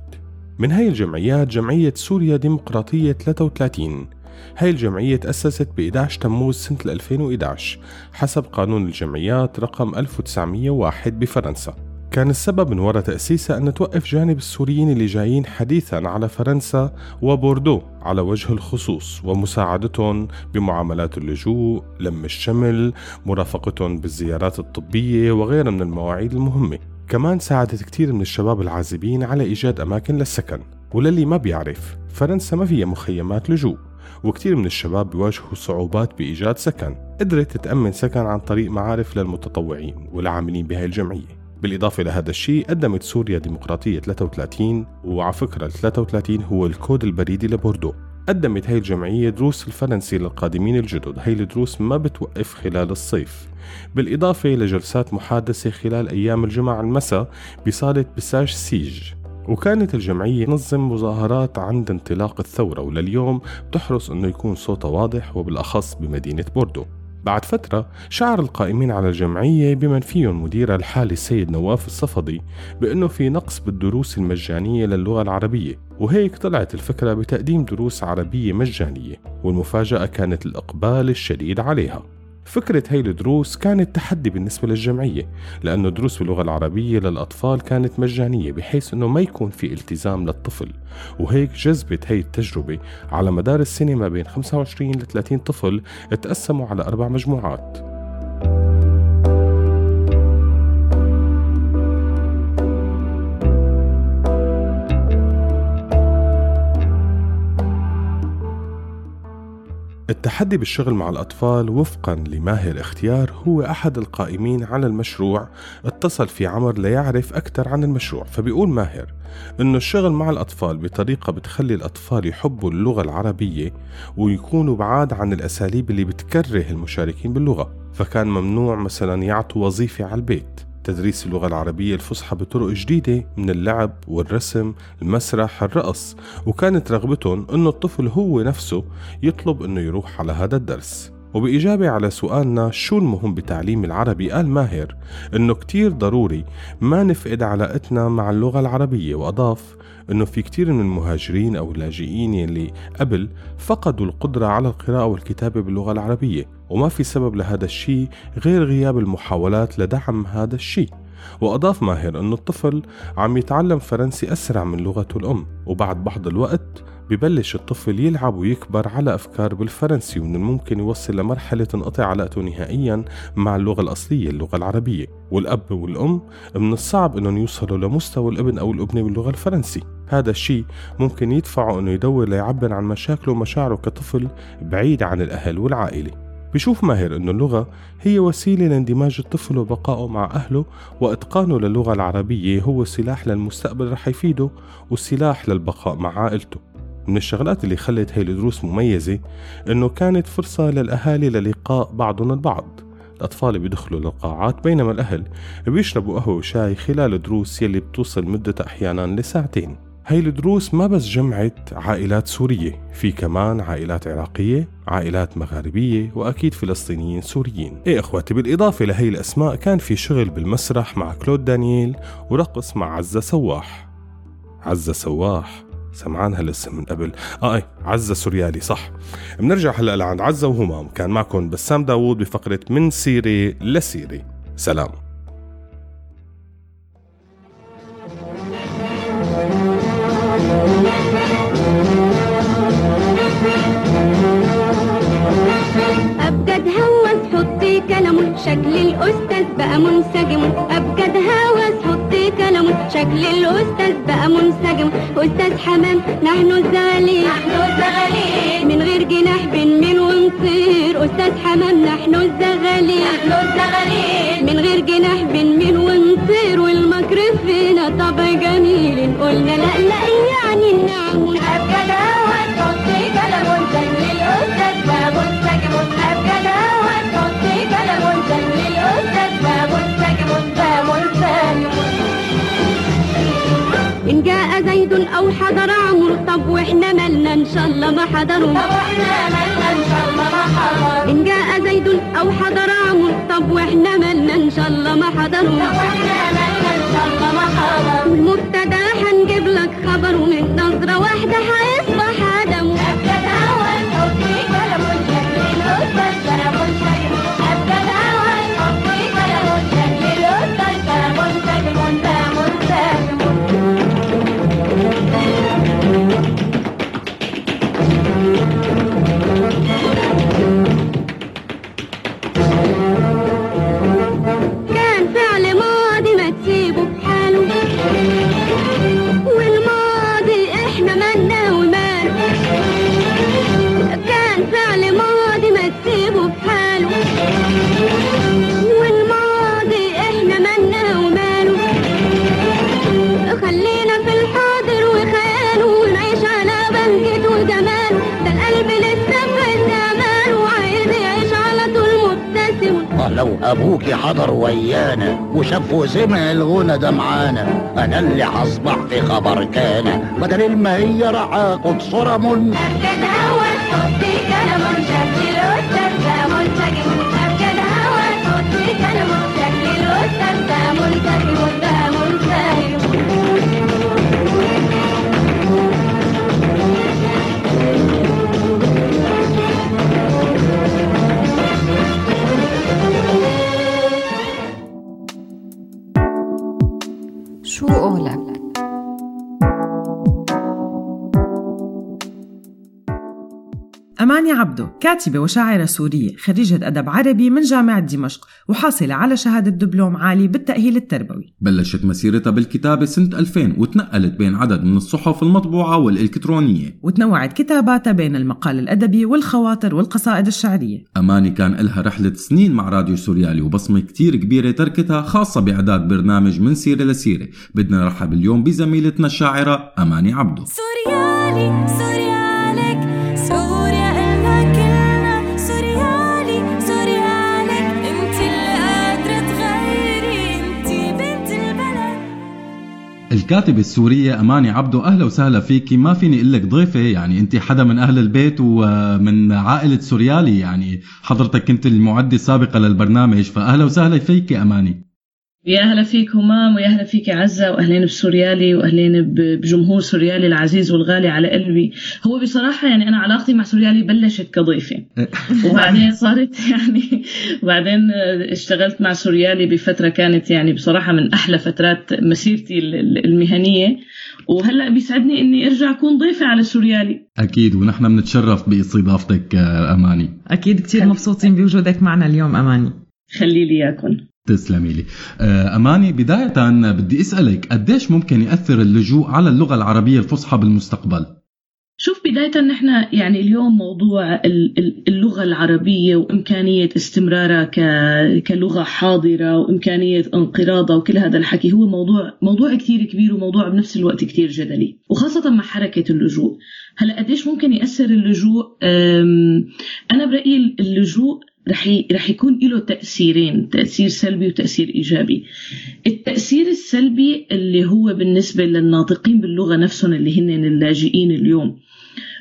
من هاي الجمعيات جمعية سوريا ديمقراطية 33 هاي الجمعية تأسست ب 11 تموز سنة 2011 حسب قانون الجمعيات رقم 1901 بفرنسا. كان السبب من وراء تأسيسها أن توقف جانب السوريين اللي جايين حديثا على فرنسا وبوردو على وجه الخصوص ومساعدتهم بمعاملات اللجوء لم الشمل مرافقتهم بالزيارات الطبية وغيرها من المواعيد المهمة. كمان ساعدت كتير من الشباب العازبين على إيجاد أماكن للسكن. وللي ما بيعرف فرنسا ما فيها مخيمات لجوء وكتير من الشباب بيواجهوا صعوبات بإيجاد سكن. قدرت تتأمن سكن عن طريق معارف للمتطوعين والعاملين بهاي الجمعية. بالإضافة لهذا الشيء قدمت سوريا ديمقراطية 33 وعلى فكرة ال 33 هو الكود البريدي لبوردو. قدمت هاي الجمعية دروس الفرنسي للقادمين الجدد هاي الدروس ما بتوقف خلال الصيف. بالإضافة لجلسات محادثة خلال أيام الجمعة المساء بصالة بساج سيج. وكانت الجمعية تنظم مظاهرات عند انطلاق الثورة ولليوم بتحرص أنه يكون صوتها واضح وبالأخص بمدينة بوردو. بعد فترة شعر القائمين على الجمعية بمن فيهم مديرها الحالي السيد نواف الصفدي بأنه في نقص بالدروس المجانية للغة العربية وهيك طلعت الفكرة بتقديم دروس عربية مجانية والمفاجأة كانت الإقبال الشديد عليها. فكرة هاي الدروس كانت تحدي بالنسبة للجمعية لأنه دروس باللغة العربية للأطفال كانت مجانية بحيث أنه ما يكون في التزام للطفل. وهيك جذبت هاي التجربة على مدار السنة ما بين 25 ل 30 طفل تقسموا على أربع مجموعات. التحدي بالشغل مع الأطفال وفقا لماهر اختيار هو أحد القائمين على المشروع اتصل في عمر ليعرف أكثر عن المشروع فبيقول ماهر إنه الشغل مع الأطفال بطريقة بتخلي الأطفال يحبوا اللغة العربية ويكونوا بعاد عن الأساليب اللي بتكره المشاركين باللغة فكان ممنوع مثلا يعطوا وظيفة على البيت. تدريس اللغة العربية الفصحى بطرق جديدة من اللعب والرسم المسرح الرقص. وكانت رغبتهم أنه الطفل هو نفسه يطلب أنه يروح على هذا الدرس. وبإجابة على سؤالنا شو المهم بتعليم العربي قال ماهر إنه كتير ضروري ما نفقد علاقتنا مع اللغة العربية. وأضاف إنه في كتير من المهاجرين أو اللاجئين يلي قبل فقدوا القدرة على القراءة والكتابة باللغة العربية. وما في سبب لهذا الشيء غير غياب المحاولات لدعم هذا الشيء. وأضاف ماهر أنه الطفل عم يتعلم فرنسي أسرع من لغته الأم. وبعد بعض الوقت ببلش الطفل يلعب ويكبر على أفكار بالفرنسي ومن الممكن يوصل لمرحلة تنقطع علاقته نهائيا مع اللغة الأصلية اللغة العربية. والأب والأم من الصعب أنهم يوصلوا لمستوى الابن أو الأبنة باللغة الفرنسي. هذا الشيء ممكن يدفعه أنه يدور ليعبر عن مشاكله ومشاعره كطفل بعيد عن الأهل والعائلة. بشوف ماهر أنه اللغة هي وسيلة لاندماج الطفل وبقائه مع أهله وإتقانه للغة العربية هو سلاح للمستقبل رح يفيده وسلاح للبقاء مع عائلته. من الشغلات اللي خلت هاي الدروس مميزة إنه كانت فرصة للأهالي للقاء بعضهم البعض. الأطفال بيدخلوا للقاعات بينما الأهل بيشربوا قهوة وشاي خلال الدروس يلي بتوصل مدتها أحيانا لساعتين. هاي الدروس ما بس جمعت عائلات سورية في كمان عائلات عراقية عائلات مغاربية وأكيد فلسطينيين سوريين. إيه أخواتي بالإضافة لهي الأسماء كان في شغل بالمسرح مع كلود دانييل ورقص مع عزة سواح. عزة سواح. سمعان هالاسم من قبل. آه اي عزة سوريالي صح. بنرجع هلأ لعند عزة وهمام. كان معكم بسام داوود بفقرة من سيرة لسيرة سلام. أبجد هوس حطي كلامه شكل الأستاذ بقى منسجم. أبجد هوس شكل الأستاذ بقى منسجم. أستاذ حمام نحن الزغالين نحن الزغالين من غير جناح بنميل ونطير. أستاذ حمام نحن الزغالين نحن الزغالين من غير جناح بنميل ونطير. والمكر فينا طبع جميل. قلنا لا لا يعني نعم. أبجد هوس حطي كلامه أو حضر عمرو طب وإحنا مالنا إن شاء الله ما حضروا طب وإحنا مالنا إن شاء الله ما حضروا إن جاء زيد أو حضر عمرو طب وإحنا مالنا إن شاء الله ما حضروا طب وإحنا مالنا إن شاء الله ما حضروا المبتدا هنجيب لك خبر ومن نظرة واحدة هيصبح ابوكي حضر ويانا وشاف وسمع الغنى ده معانا أنا اللي هصبح في خبر كان بدل ما هي رعاق صرم أبجد هوا كاتبة وشاعرة سورية خريجة أدب عربي من جامعة دمشق وحاصلة على شهادة دبلوم عالي بالتأهيل التربوي. بلشت مسيرتها بالكتابة سنة 2000 وتنقلت بين عدد من الصحف المطبوعة والإلكترونية. وتنوعت كتاباتها بين المقال الأدبي والخواطر والقصائد الشعرية. أماني كان إلها رحلة سنين مع راديو سوريالي وبصمة كتير كبيرة تركتها خاصة بإعداد برنامج من سيرة لسيرة. بدنا نرحب اليوم بزميلتنا الشاعرة أماني عبدو. سوريالي سوريالك الكاتبة السورية أماني عبدو أهلا وسهلا فيكي ما فيني أقول لك ضيفة يعني أنت حدا من أهل البيت ومن عائلة سوريالي يعني حضرتك كنت المعدة السابقة للبرنامج فأهلا وسهلا فيكي أماني. يا أهلا فيك همام ويا أهلا فيك عزة وأهلين بسوريالي وأهلين بجمهور سوريالي العزيز والغالي على قلبي. هو بصراحة يعني أنا علاقتي مع سوريالي بلشت كضيفة. وبعدين صارت يعني وبعدين اشتغلت مع سوريالي بفترة كانت يعني بصراحة من أحلى فترات مسيرتي ال- ال- المهنية. وهلأ بيسعدني إني أرجع أكون ضيفة على سوريالي. أكيد ونحن بنتشرف بإستضافتك آه، أماني. أكيد كتير مبسوطين بوجودك معنا اليوم أماني. خلي لي اياكم تسلمي لي آه، أماني بداية بدي أسألك قديش ممكن يأثر اللجوء على اللغة العربية الفصحى بالمستقبل؟ شوف بداية نحن يعني اليوم موضوع ال- ال- اللغة العربية وإمكانية استمرارها كلغة حاضرة وإمكانية انقراضها وكل هذا الحكي هو موضوع موضوع كثير كبير وموضوع بنفس الوقت كثير جدلي وخاصة مع حركة اللجوء. هلأ قديش ممكن يأثر اللجوء؟ أنا برأيي اللجوء رح رح يكون له تأثيرين تأثير سلبي وتأثير إيجابي. التأثير السلبي اللي هو بالنسبة للناطقين باللغة نفسهم اللي هن اللاجئين اليوم.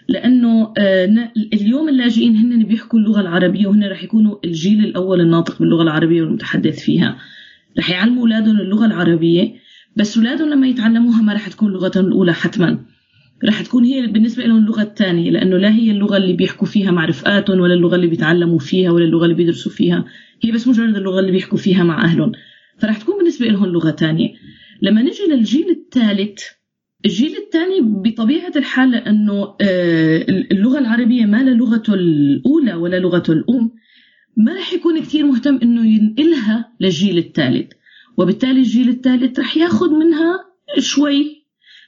لأنه آه، اليوم اللاجئين هن بيحكوا اللغة العربية وهن رح يكونوا الجيل الأول الناطق باللغة العربية والمتحدث فيها. رح يعلموا أولادهم اللغة العربية بس أولادهم لما يتعلموها ما رح تكون لغتهم الأولى حتما. رح تكون هي بالنسبة لهم اللغة الثانية لأنه لا هي اللغة اللي بيحكوا فيها مع رفقاتهم ولا اللغة اللي بيتعلموا فيها ولا اللغة اللي بيدرسوا فيها. هي بس مجرد اللغة اللي بيحكوا فيها مع أهلهم. فرح تكون بالنسبة لهم لغة تانية لما نجي للجيل الثالث الجيل الثاني بطبيعة الحال لأنه آه، اللغة العربية ما لا لغته الأولى ولا لغته الأم. ما رح يكون كثير مهتم إنه ينقلها للجيل الثالث. وبالتالي الجيل الثالث رح ياخذ منها شوي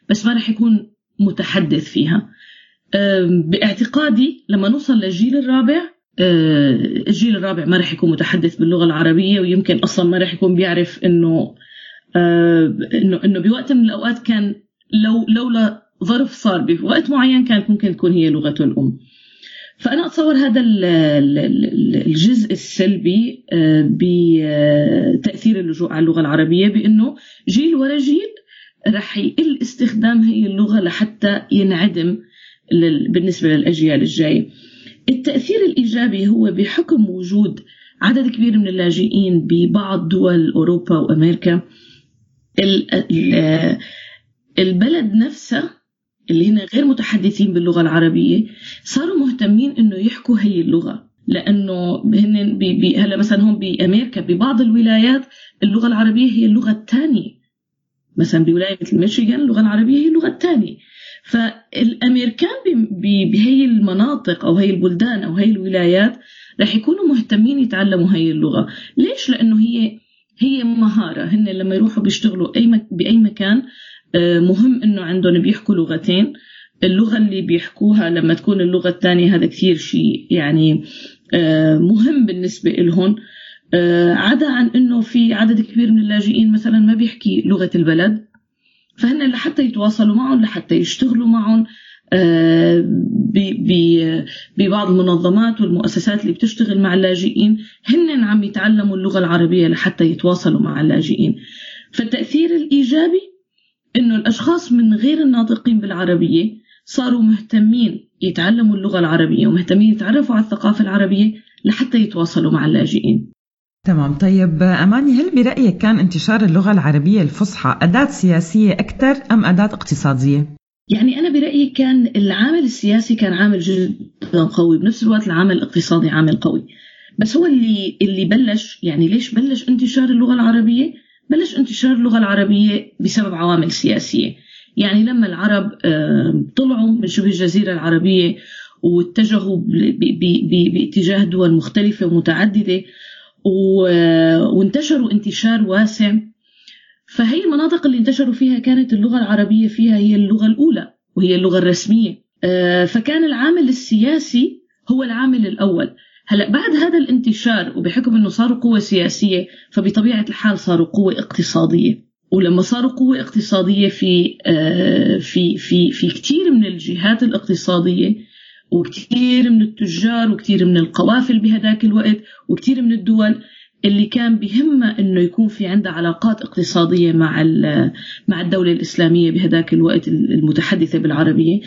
بس ما رح يكون متحدث فيها. باعتقادي لما نوصل للجيل الرابع آه، الجيل الرابع ما رح يكون متحدث باللغة العربية ويمكن أصلا ما رح يكون بيعرف إنه آه، إنه إنه بوقت من الأوقات كان لو لولا ظرف صار بوقت معين كانت ممكن تكون هي لغته الأم. فأنا أتصور هذا ال- ال- ال- الجزء السلبي آه، بتأثير اللجوء على اللغة العربية بأنه جيل ورا جيل رح يقل استخدام هي اللغة لحتى ينعدم بالنسبة للأجيال الجاية التأثير الإيجابي هو بحكم وجود عدد كبير من اللاجئين ببعض دول أوروبا وأمريكا. ال- ال- البلد نفسها اللي هن غير متحدثين باللغة العربية صاروا مهتمين إنه يحكوا هي اللغة لأنه هن هلا مثلا هون بأمريكا ببعض الولايات اللغة العربية هي اللغة الثانية. مثلا بولاية مثل ميشيغان اللغة العربية هي اللغة الثانية. فالأمريكان بهي المناطق أو هي البلدان أو هي الولايات رح يكونوا مهتمين يتعلموا هي اللغة. ليش؟ لأنه هي هي مهارة. هن لما يروحوا بيشتغلوا أي مك... بأي مكان آه، مهم إنه عندهم بيحكوا لغتين. اللغة اللي بيحكوها لما تكون اللغة الثانية هذا كثير شيء يعني آه، مهم بالنسبة لهم عدا عن إنه في عدد كبير من اللاجئين مثلا ما بيحكي لغة البلد فهن لحتى يتواصلوا معهم لحتى يشتغلوا معهم آه، ببعض المنظمات والمؤسسات اللي بتشتغل مع اللاجئين هن عم يتعلموا اللغة العربية لحتى يتواصلوا مع اللاجئين. فالتأثير الإيجابي إنه الأشخاص من غير الناطقين بالعربية صاروا مهتمين يتعلموا اللغة العربية ومهتمين يتعرفوا على الثقافة العربية لحتى يتواصلوا مع اللاجئين. تمام طيب أماني هل برأيك كان انتشار اللغة العربية الفصحى أداة سياسية أكثر أم أداة اقتصادية؟ يعني أنا برأيي كان العامل السياسي كان عامل جدا قوي بنفس الوقت العامل الاقتصادي عامل قوي بس هو اللي اللي بلش يعني ليش بلش انتشار اللغة العربية؟ بلش انتشار اللغة العربية بسبب عوامل سياسية يعني لما العرب طلعوا من شبه الجزيرة العربية واتجهوا باتجاه دول مختلفة ومتعددة وانتشروا انتشار واسع. فهي المناطق اللي انتشروا فيها كانت اللغة العربية فيها هي اللغة الأولى وهي اللغة الرسمية. آه، فكان العامل السياسي هو العامل الأول. هلا بعد هذا الانتشار وبحكم إنه صاروا قوة سياسية فبطبيعة الحال صاروا قوة اقتصادية. ولما صاروا قوة اقتصادية في آه، في في في كثير من الجهات الاقتصادية وكثير من التجار وكثير من القوافل بهذاك الوقت وكثير من الدول اللي كان بهمها إنه يكون في عندها علاقات اقتصادية مع مع الدولة الإسلامية بهذاك الوقت المتحدثة بالعربية.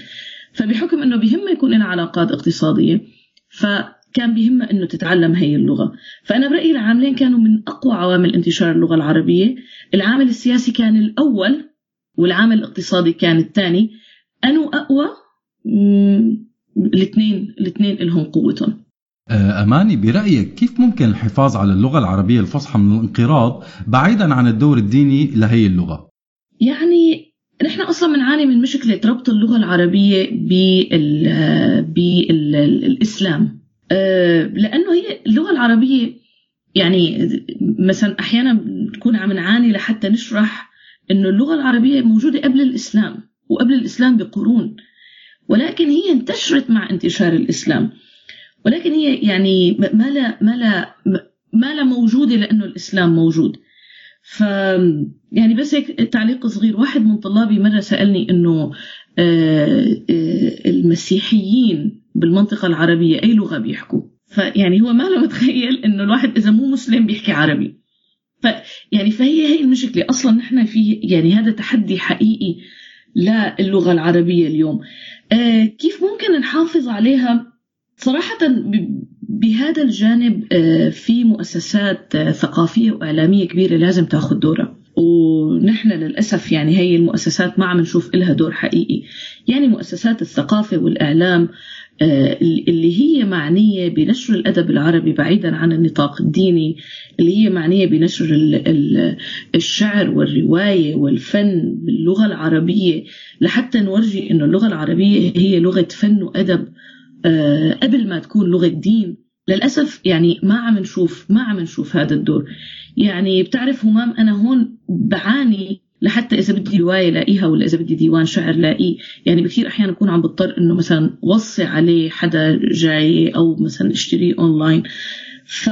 فبحكم إنه بهمها يكون لها علاقات اقتصادية فكان بهمها إنه تتعلم هي اللغة. فأنا برأيي العاملين كانوا من أقوى عوامل انتشار اللغة العربية. العامل السياسي كان الأول والعامل الاقتصادي كان الثاني. أنو أقوى؟ الاثنين الاثنين لهم قوتهم. آه، أماني برأيك كيف ممكن الحفاظ على اللغة العربية الفصحى من الانقراض بعيدا عن الدور الديني لهي اللغة؟ يعني نحن أصلا بنعاني من مشكلة ربط اللغة العربية بال بالإسلام. لأنه هي اللغة العربية يعني مثلا أحيانا بنكون عم نعاني لحتى نشرح إنه اللغة العربية موجودة قبل الإسلام وقبل الإسلام بقرون. ولكن هي انتشرت مع انتشار الإسلام. ولكن هي يعني ما لا ما لا ما لا موجوده لأنه الإسلام موجود. ف يعني بس هيك تعليق صغير. واحد من طلابي مرة سألني إنه آه، آه، المسيحيين بالمنطقة العربية أي لغة بيحكوا؟ فيعني هو ما له متخيل إنه الواحد إذا مو مسلم بيحكي عربي. ف يعني فهي هي المشكلة. أصلا نحن في يعني هذا تحدي حقيقي للغه العربية اليوم. كيف ممكن نحافظ عليها؟ صراحة بهذا الجانب آه، في مؤسسات آه، ثقافية وإعلامية كبيرة لازم تاخذ دورها. ونحن للأسف يعني هي المؤسسات ما عم نشوف إلها دور حقيقي. يعني مؤسسات الثقافة والإعلام آه، اللي هي معنية بنشر الأدب العربي بعيدا عن النطاق الديني اللي هي معنية بنشر ال- ال- الشعر والرواية والفن باللغة العربية لحتى نورجي أنه اللغة العربية هي لغة فن وأدب آه، قبل ما تكون لغة دين. للأسف يعني ما عم نشوف ما عم نشوف هذا الدور. يعني بتعرف همام أنا هون بعاني لحتى إذا بدي رواية لاقيها ولا إذا بدي ديوان شعر لاقيه يعني بكثير أحيانا أكون عم بضطر إنه مثلا وصي عليه حدا جاي أو مثلا أشتريه أونلاين. ف...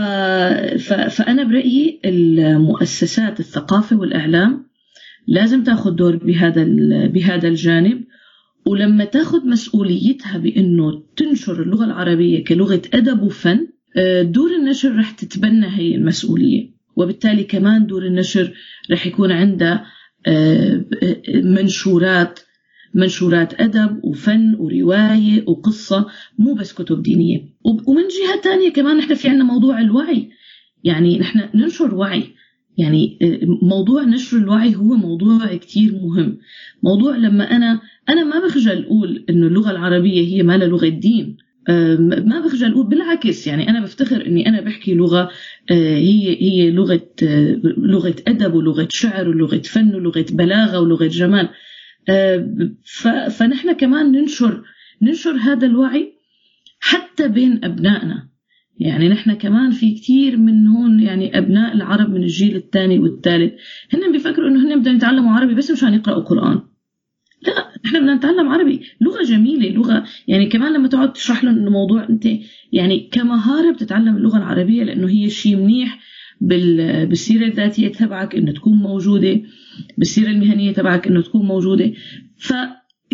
ف... فأنا برأيي المؤسسات الثقافة والإعلام لازم تاخذ دور بهذا ال... بهذا الجانب. ولما تاخذ مسؤوليتها بإنه تنشر اللغة العربية كلغة أدب وفن آه، دور النشر رح تتبنى هي المسؤولية. وبالتالي كمان دور النشر رح يكون عنده آه، منشورات منشورات أدب وفن ورواية وقصة مو بس كتب دينية. ومن جهة تانية كمان نحن في عنا موضوع الوعي. يعني نحن ننشر وعي. يعني آه، موضوع نشر الوعي هو موضوع كتير مهم. موضوع لما أنا أنا ما بخجل أقول إنه اللغة العربية هي ما لغة دين. ما بخجل أقول بالعكس يعني أنا بفتخر إني أنا بحكي لغة آه، هي هي لغة آه، لغة أدب ولغة شعر ولغة فن ولغة بلاغة ولغة جمال. ف- فنحن كمان ننشر ننشر هذا الوعي حتى بين أبنائنا. يعني نحن كمان في كثير من هون يعني أبناء العرب من الجيل الثاني والثالث هن بيفكروا إنه هن بدهم يتعلموا عربي بس مشان يقرأوا قرآن. لا إحنا بدنا نتعلم عربي. لغة جميلة لغة يعني كمان لما تقعد تشرح لهم إنه موضوع أنت يعني كمهارة بتتعلم اللغة العربية لأنه هي شيء منيح بال- بالسيرة الذاتية تبعك إنه تكون موجودة بالسيرة المهنية تبعك إنه تكون موجودة.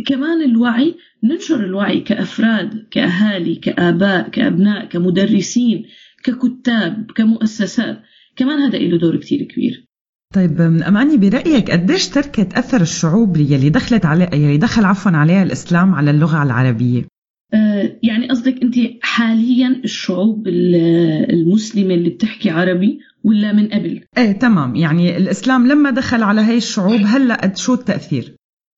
كمان الوعي ننشر الوعي كأفراد كأهالي كآباء كأبناء كمدرسين ككتاب كمؤسسات. كمان هذا له دور كتير كبير. طيب أماني برأيك قديش تركت أثر الشعوب يلي دخلت عليه يلي دخل عفوا عليها الإسلام على اللغة العربية؟ آه، يعني قصدك أنت حاليا الشعوب المسلمة اللي بتحكي عربي ولا من قبل؟ إيه تمام يعني الإسلام لما دخل على هاي الشعوب هلأ قد شو التأثير؟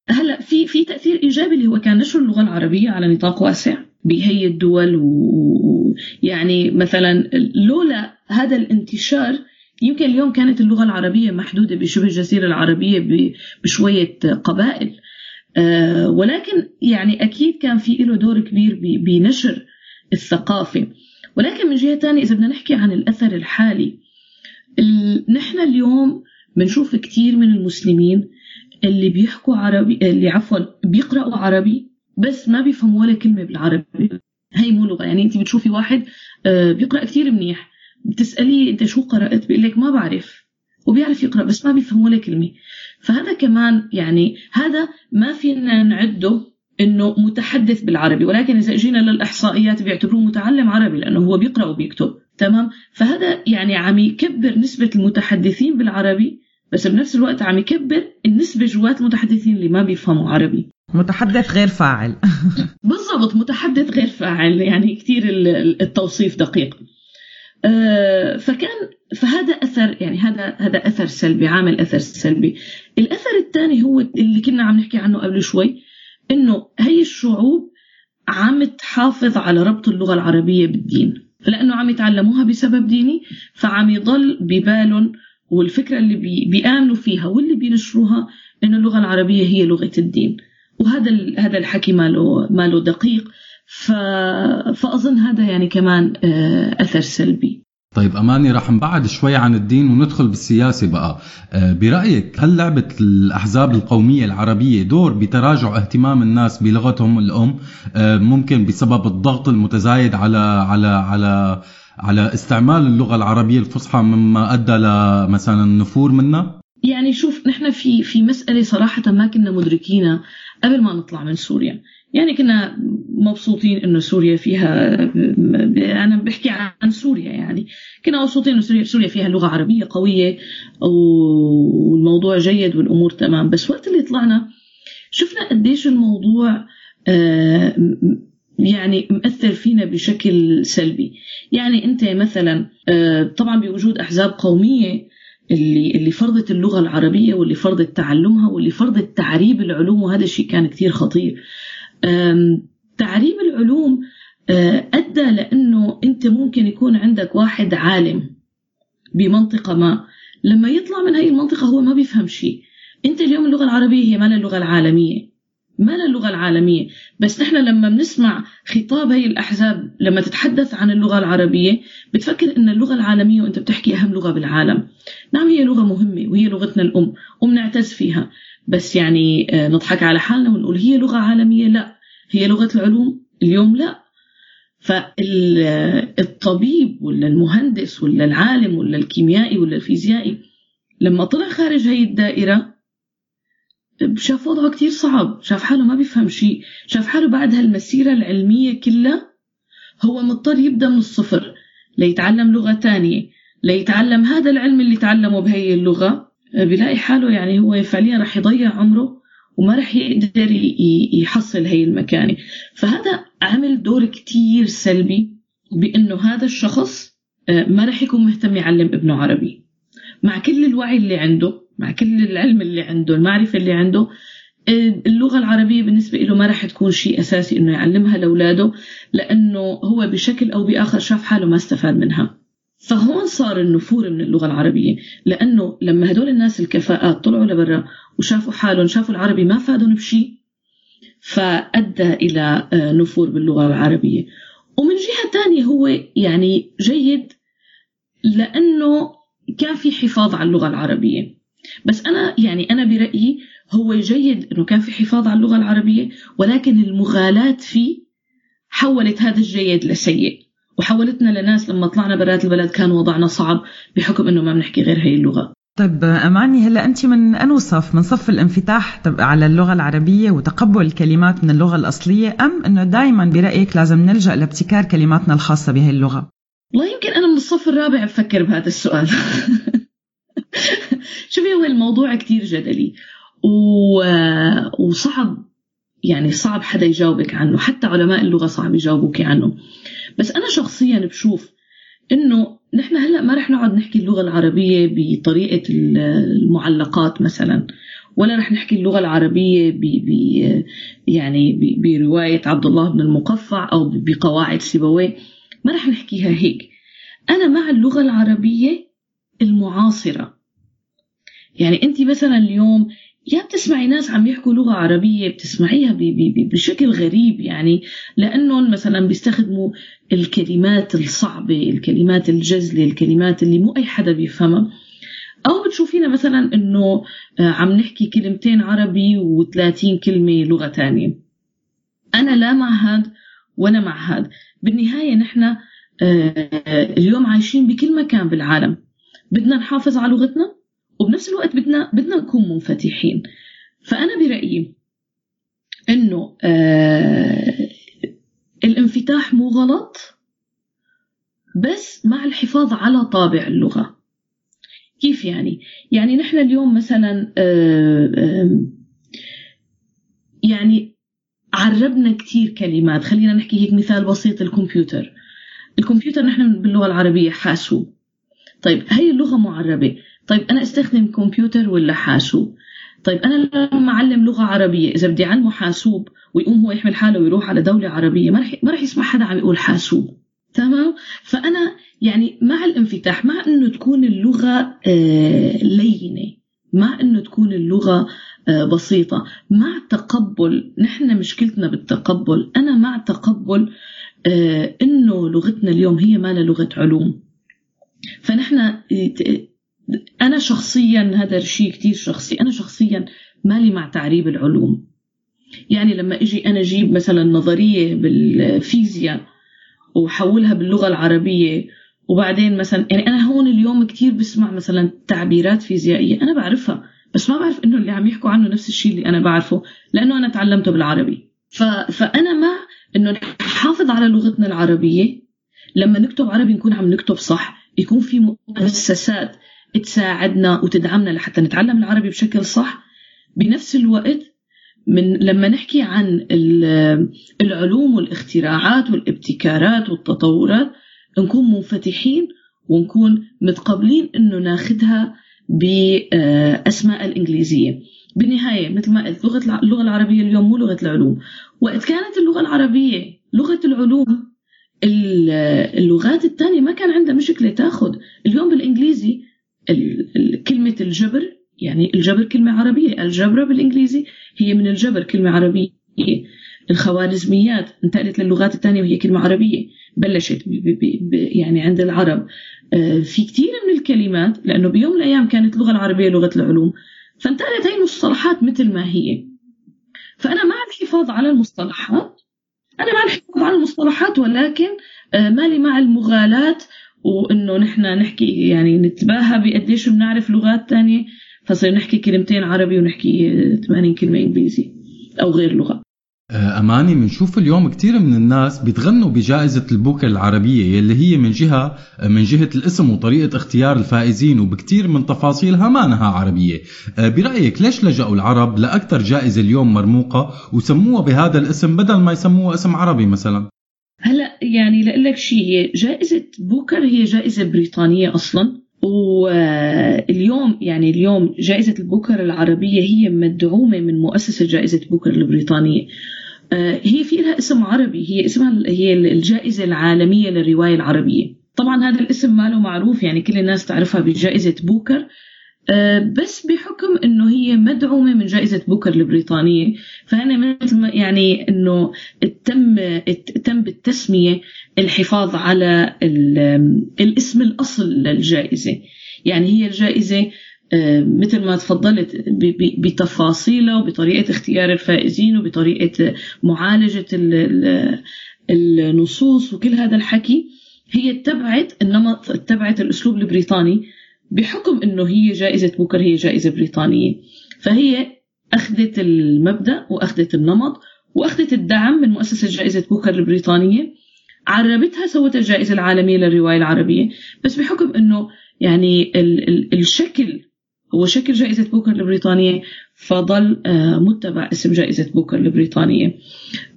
هلأ في في تأثير إيجابي اللي هو كان نشر اللغة العربية على نطاق واسع بهي الدول ويعني مثلا لولا هذا الانتشار يمكن اليوم كانت اللغة العربية محدودة بشبه الجزيرة العربية بشوية قبائل. آه، ولكن يعني أكيد كان في له دور كبير بنشر الثقافة. ولكن من جهة ثانية إذا بدنا نحكي عن الأثر الحالي نحن اليوم بنشوف كثير من المسلمين اللي بيحكوا عربي اللي عفوا بيقرأوا عربي بس ما بيفهموا ولا كلمة بالعربي. هي مو لغة. يعني أنت بتشوفي واحد آه، بيقرأ كثير منيح. بتسأليه أنت شو قرأت؟ بيقول لك ما بعرف. وبيعرف يقرأ بس ما بيفهم ولا كلمة. فهذا كمان يعني هذا ما فينا نعده إنه متحدث بالعربي ولكن إذا اجينا للإحصائيات بيعتبروه متعلم عربي لأنه هو بيقرأ وبيكتب. تمام؟ فهذا يعني عم يكبر نسبة المتحدثين بالعربي بس بنفس الوقت عم يكبر النسبة جوات المتحدثين اللي ما بيفهموا عربي. متحدث غير فاعل. بالضبط متحدث غير فاعل. يعني كثير التوصيف دقيق. فكان فهذا أثر يعني هذا هذا أثر سلبي عامل أثر سلبي. الأثر الثاني هو اللي كنا عم نحكي عنه قبل شوي إنه هي الشعوب عم تحافظ على ربط اللغة العربية بالدين. لأنه عم يتعلموها بسبب ديني فعم يضل ببالهم والفكرة اللي بي بيآمنوا فيها واللي بينشروها إنه اللغة العربية هي لغة الدين. وهذا هذا الحكي ماله ماله دقيق. ف... فأظن هذا يعني كمان آه، أثر سلبي. طيب أماني رح نبعد شوي عن الدين وندخل بالسياسة بقى. آه، برأيك هل لعبت الأحزاب القومية العربية دور بتراجع اهتمام الناس بلغتهم الأم؟ آه، ممكن بسبب الضغط المتزايد على على على على استعمال اللغة العربية الفصحى مما أدى لمثلا النفور منها؟ يعني شوف نحن في في مسألة صراحة ما كنا مدركينها قبل ما نطلع من سوريا. يعني كنا مبسوطين إنه سوريا فيها أنا بحكي عن سوريا يعني. كنا مبسوطين إنه سوريا فيها لغة عربية قوية والموضوع جيد والأمور تمام. بس وقت اللي طلعنا شفنا قديش الموضوع آه، يعني مأثر فينا بشكل سلبي. يعني أنت مثلا آه، طبعا بوجود أحزاب قومية اللي اللي فرضت اللغة العربية واللي فرضت تعلمها واللي فرضت تعريب العلوم وهذا الشيء كان كثير خطير. تعريب العلوم آه، أدى لأنه أنت ممكن يكون عندك واحد عالم بمنطقة ما. لما يطلع من هاي المنطقة هو ما بيفهم شيء. أنت اليوم اللغة العربية هي ما اللغة العالمية. ما اللغة العالمية. بس نحن لما بنسمع خطاب هي الأحزاب لما تتحدث عن اللغة العربية بتفكر أن اللغة العالمية وأنت بتحكي أهم لغة بالعالم. نعم هي لغة مهمة وهي لغتنا الأم وبنعتز فيها. بس يعني آه، نضحك على حالنا ونقول هي لغة عالمية؟ لا. هي لغة العلوم؟ اليوم لا. فالطبيب ولا المهندس ولا العالم ولا الكيميائي ولا الفيزيائي لما طلع خارج هي الدائرة شاف وضعه كتير صعب شاف حاله ما بيفهم شيء شاف حاله بعد هالمسيرة العلمية كلها هو مضطر يبدأ من الصفر ليتعلم لغة تانية ليتعلم هذا العلم اللي تعلمه بهي اللغة. بيلاقي حاله يعني هو فعليا رح يضيع عمره وما رح يقدر يحصل هي المكانة. فهذا عمل دور كتير سلبي بأنه هذا الشخص آه، ما رح يكون مهتم يعلم ابنه عربي. مع كل الوعي اللي عنده مع كل العلم اللي عنده المعرفة اللي عنده آه، اللغة العربية بالنسبة له ما رح تكون شيء أساسي إنه يعلمها لأولاده لأنه هو بشكل أو بآخر شاف حاله ما استفاد منها. فهون صار النفور من اللغة العربية لأنه لما هدول الناس الكفاءات طلعوا لبرا وشافوا حالهم شافوا العربي ما فادهم بشيء فأدى إلى آه، نفور باللغة العربية. ومن جهة ثانية هو يعني جيد لأنه كان في حفاظ على اللغة العربية. بس أنا يعني أنا برأيي هو جيد أنه كان في حفاظ على اللغة العربية ولكن المغالاة فيه حولت هذا الجيد لسيء. وحولتنا لناس لما طلعنا برات البلد كان وضعنا صعب بحكم إنه ما بنحكي غير هي اللغة. طيب أماني هلا أنت من أنو صف؟ من صف الانفتاح على اللغة العربية وتقبل الكلمات من اللغة الأصلية أم أنه دائما برأيك لازم نلجأ لابتكار كلماتنا الخاصة بهي اللغة؟ والله يمكن أنا من الصف الرابع بفكر بهذا السؤال. شوفي هو الموضوع كتير جدلي. و... وصعب يعني صعب حدا يجاوبك عنه. حتى علماء اللغة صعب يجاوبوك عنه. بس أنا شخصيا بشوف إنه نحن هلأ ما رح نقعد نحكي اللغة العربية بطريقة المعلقات مثلا ولا رح نحكي اللغة العربية ب يعني برواية عبد الله بن المقفع أو بقواعد سيبويه. ما رح نحكيها هيك. أنا مع اللغة العربية المعاصرة. يعني أنت مثلا اليوم يا بتسمعي ناس عم يحكوا لغة عربية بتسمعيها ب- ب- ب- بشكل غريب يعني لأنهم مثلا بيستخدموا الكلمات الصعبة الكلمات الجزلة الكلمات اللي مو أي حدا بيفهمها. أو بتشوفينا مثلا إنه آه، عم نحكي كلمتين عربي و30 كلمة لغة تانية. أنا لا مع هاد ولا مع هاد. بالنهاية نحن آه، اليوم عايشين بكل مكان بالعالم. بدنا نحافظ على لغتنا؟ وبنفس الوقت بدنا بدنا نكون منفتحين. فأنا برأيي إنه آه، الانفتاح مو غلط بس مع الحفاظ على طابع اللغة. كيف يعني؟ يعني نحن اليوم مثلا آه، آه، يعني عربنا كتير كلمات. خلينا نحكي هيك مثال بسيط الكمبيوتر. الكمبيوتر نحن باللغة العربية حاسوب طيب هي اللغة معربة. طيب أنا أستخدم كمبيوتر ولا حاسوب؟ طيب أنا لما أعلم لغة عربية إذا بدي أعلمه حاسوب ويقوم هو يحمل حاله ويروح على دولة عربية ما رح ما رح يسمع حدا عم يقول حاسوب. تمام؟ فأنا يعني مع الانفتاح مع إنه تكون اللغة آه، لينة مع إنه تكون اللغة آه، بسيطة مع تقبل نحن مشكلتنا بالتقبل أنا مع تقبل آه، إنه لغتنا اليوم هي ما لغة علوم. فنحن أنا شخصيا هذا الشيء كتير شخصي أنا شخصيا مالي مع تعريب العلوم. يعني لما إجي أنا أجيب مثلا نظرية بالفيزياء وحولها باللغة العربية وبعدين مثلا يعني أنا هون اليوم كتير بسمع مثلا تعبيرات فيزيائية أنا بعرفها بس ما بعرف إنه اللي عم يحكوا عنه نفس الشيء اللي أنا بعرفه لأنه أنا تعلمته بالعربي. ف... فأنا مع إنه نحافظ على لغتنا العربية لما نكتب عربي نكون عم نكتب صح يكون في مؤسسات تساعدنا وتدعمنا لحتى نتعلم العربي بشكل صح. بنفس الوقت من لما نحكي عن ال- العلوم والاختراعات والابتكارات والتطورات نكون منفتحين ونكون متقبلين إنه ناخدها بأسماء الإنجليزية. بالنهاية مثل ما قلت لغة اللغة العربية اليوم مو لغة العلوم. وقت كانت اللغة العربية لغة العلوم ال- اللغات الثانية ما كان عندها مشكلة تاخذ اليوم بالإنجليزي كلمة الجبر يعني الجبر كلمة عربية الجبر بالإنجليزي هي من الجبر كلمة عربية. الخوارزميات انتقلت للغات الثانية وهي كلمة عربية. بلشت ب ب يعني عند العرب. آه، في كثير من الكلمات لأنه بيوم من الأيام كانت اللغة العربية لغة العلوم. فانتقلت هي المصطلحات مثل ما هي. فأنا مع الحفاظ على المصطلحات. أنا مع الحفاظ على المصطلحات ولكن آه، مالي مع المغالاة وإنه نحن نحكي يعني نتباهى بقديش بنعرف لغات تانية فصير نحكي كلمتين عربي ونحكي آه، 80 كلمة إنجليزي أو غير لغة. آه، أماني بنشوف اليوم كثير من الناس بيتغنوا بجائزة البوكر العربية يلي هي من جهة من جهة الاسم وطريقة اختيار الفائزين وبكثير من تفاصيلها مانها عربية. آه، برأيك ليش لجأوا العرب لأكثر جائزة اليوم مرموقة وسموها بهذا الاسم بدل ما يسموها اسم عربي مثلا؟ هلا يعني لك شيء هي جائزة بوكر هي جائزة بريطانية أصلا واليوم يعني اليوم جائزة البوكر العربية هي مدعومة من مؤسسة جائزة بوكر البريطانية. آه، هي في لها اسم عربي هي اسمها هي الجائزة العالمية للرواية العربية. طبعا هذا الاسم ماله معروف يعني كل الناس تعرفها بجائزة بوكر. بس بحكم إنه هي مدعومة من جائزة بوكر البريطانية فهنا مثل ما يعني إنه تم تم بالتسمية الحفاظ على ال- الاسم الأصل للجائزة. يعني هي الجائزة آه، مثل ما تفضلت بتفاصيلها وبطريقة اختيار الفائزين وبطريقة معالجة ال- ال- النصوص وكل هذا الحكي هي اتبعت النمط اتبعت الأسلوب البريطاني بحكم إنه هي جائزة بوكر هي جائزة بريطانية. فهي أخذت المبدأ وأخذت النمط وأخذت الدعم من مؤسسة جائزة بوكر البريطانية. عربتها سوت الجائزة العالمية للرواية العربية. بس بحكم إنه يعني ال ال الشكل هو شكل جائزة بوكر البريطانية فظل آه، متبع اسم جائزة بوكر البريطانية.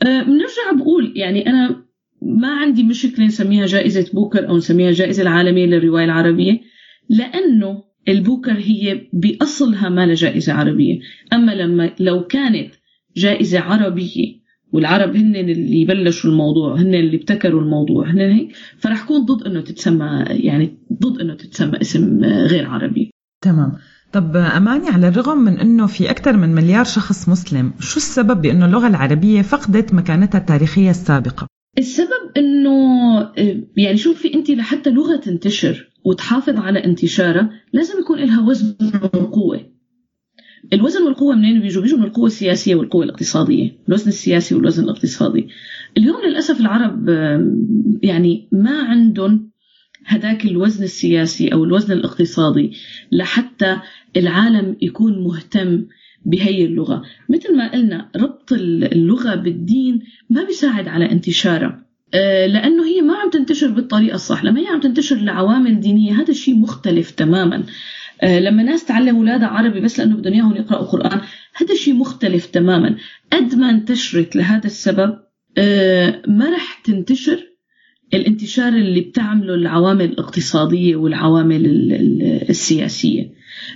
آه، بنرجع بقول يعني أنا ما عندي مشكلة نسميها جائزة بوكر أو نسميها الجائزة العالمية للرواية العربية. لأنه البوكر هي بأصلها ما جائزة عربية. أما لما لو كانت جائزة عربية والعرب هن اللي بلشوا الموضوع هن اللي ابتكروا الموضوع هن هيك فرح كون ضد إنه تتسمى يعني ضد إنه تتسمى اسم غير عربي. تمام. طب أماني على الرغم من أنه في أكثر من مليار شخص مسلم شو السبب بأنه اللغة العربية فقدت مكانتها التاريخية السابقة؟ السبب إنه يعني شوفي أنت لحتى لغة تنتشر وتحافظ على انتشارها لازم يكون لها وزن وقوه الوزن والقوة منين بيجوا؟ بيجوا من القوة السياسية والقوة الاقتصادية الوزن السياسي والوزن الاقتصادي. اليوم للأسف العرب يعني ما عندهم هداك الوزن السياسي أو الوزن الاقتصادي لحتى العالم يكون مهتم بهي اللغة. مثل ما قلنا ربط اللغة بالدين ما بيساعد على انتشارها. آه، لأنه هي ما عم تنتشر بالطريقة الصح. لما هي عم تنتشر لعوامل دينية هذا الشيء مختلف تماما. آه، لما ناس تعلم أولادها عربي بس لأنه بدهم إياهم يقرأوا قرآن هذا الشيء مختلف تماما. قد ما انتشرت لهذا السبب آه، ما رح تنتشر الانتشار اللي بتعمله العوامل الاقتصادية والعوامل السياسية.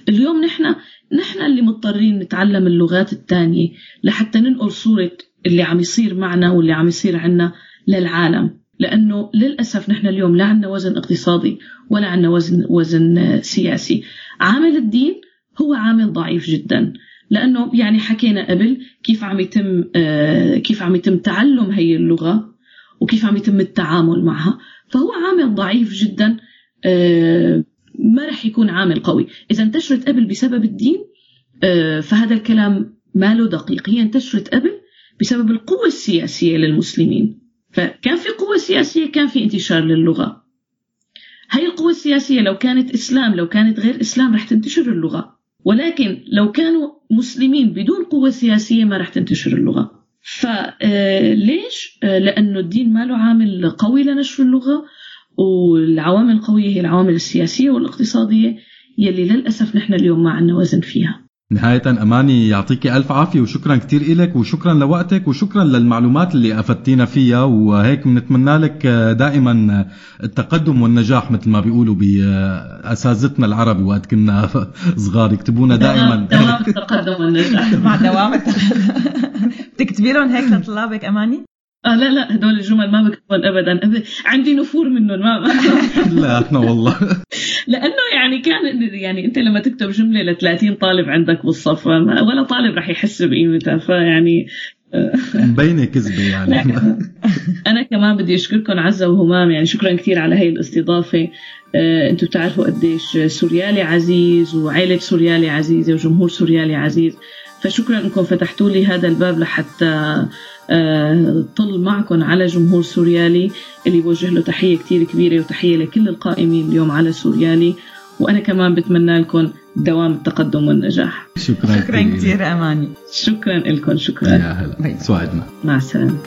اليوم نحن نحن اللي مضطرين نتعلم اللغات الثانية لحتى ننقل صورة اللي عم يصير معنا واللي عم يصير عنا للعالم. لأنه للأسف نحن اليوم لا عندنا وزن اقتصادي ولا عندنا وزن, وزن سياسي. عامل الدين هو عامل ضعيف جدا. لأنه يعني حكينا قبل كيف عم يتم آه، كيف عم يتم تعلم هي اللغة وكيف عم يتم التعامل معها. فهو عامل ضعيف جدا آه، ما رح يكون عامل قوي. إذا انتشرت قبل بسبب الدين آه، فهذا الكلام ما له دقيق. هي انتشرت قبل بسبب القوة السياسية للمسلمين. فكان في قوة سياسية كان في انتشار للغة. هاي القوة السياسية لو كانت إسلام لو كانت غير إسلام رح تنتشر اللغة. ولكن لو كانوا مسلمين بدون قوة سياسية ما رح تنتشر اللغة. فليش؟ آه، لأنه الدين ما له عامل قوي لنشر اللغة. والعوامل القوية هي العوامل السياسية والاقتصادية يلي للأسف نحن اليوم ما عندنا وزن فيها. نهاية أماني يعطيك ألف عافية وشكرا كتير إلك وشكرا لوقتك وشكرا للمعلومات اللي أفدتينا فيها وهيك بنتمنى لك دائما التقدم والنجاح مثل ما بيقولوا بأساتذتنا العربي وقت كنا صغار يكتبونا دائما. دوام التقدم والنجاح. مع دوام التقدم. بتكتبي لهم هيك لطلابك أماني؟ آه لا لا هدول الجمل ما بكتبهم ابدا. عندي نفور منهم ما لا إحنا والله. لأنه يعني كان يعني أنت لما تكتب جملة ل 30 طالب عندك بالصف ولا طالب رح يحس بقيمتها فيعني آه. مبينة كذبة يعني. أنا كمان بدي أشكركم عزة وهمام يعني شكرا كثير على هي الاستضافة. آه، أنتم بتعرفوا قديش سوريالي عزيز وعائلة سوريالي عزيزة وجمهور سوريالي عزيز. فشكرا أنكم فتحتوا لي هذا الباب لحتى طل معكم على جمهور سوريالي اللي بوجه له تحية كتير كبيرة وتحية لكل القائمين اليوم على سوريالي. وأنا كمان بتمنى لكم دوام التقدم والنجاح. شكرا, شكرا كثير أماني. شكرا لكم شكرا. يا هلا. سعدنا مع السلامة.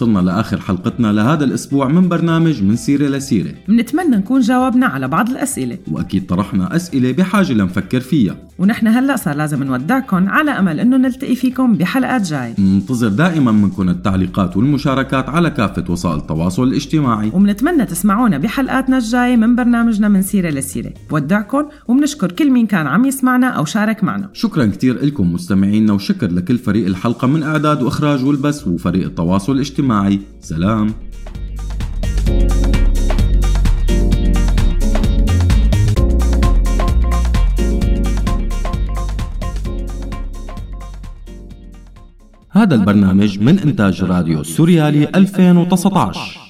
وصلنا لآخر حلقتنا لهذا الأسبوع من برنامج من سيرة لسيرة. منتمنى نكون جاوبنا على بعض الأسئلة. وأكيد طرحنا أسئلة بحاجة لنفكر فيها. ونحن هلأ صار لازم نودعكم على أمل أنه نلتقي فيكم بحلقات جاي. ننتظر دائما منكم التعليقات والمشاركات على كافة وسائل التواصل الاجتماعي. ومنتمنى تسمعونا بحلقاتنا الجاية من برنامجنا من سيرة لسيرة. بودعكم وبنشكر كل مين كان عم يسمعنا أو شارك معنا. شكرا كتير لكم مستمعينا وشكر لكل فريق الحلقة من إعداد وإخراج والبث وفريق التواصل الاجتماعي. سلام. هذا البرنامج من إنتاج راديو سوريالي 2019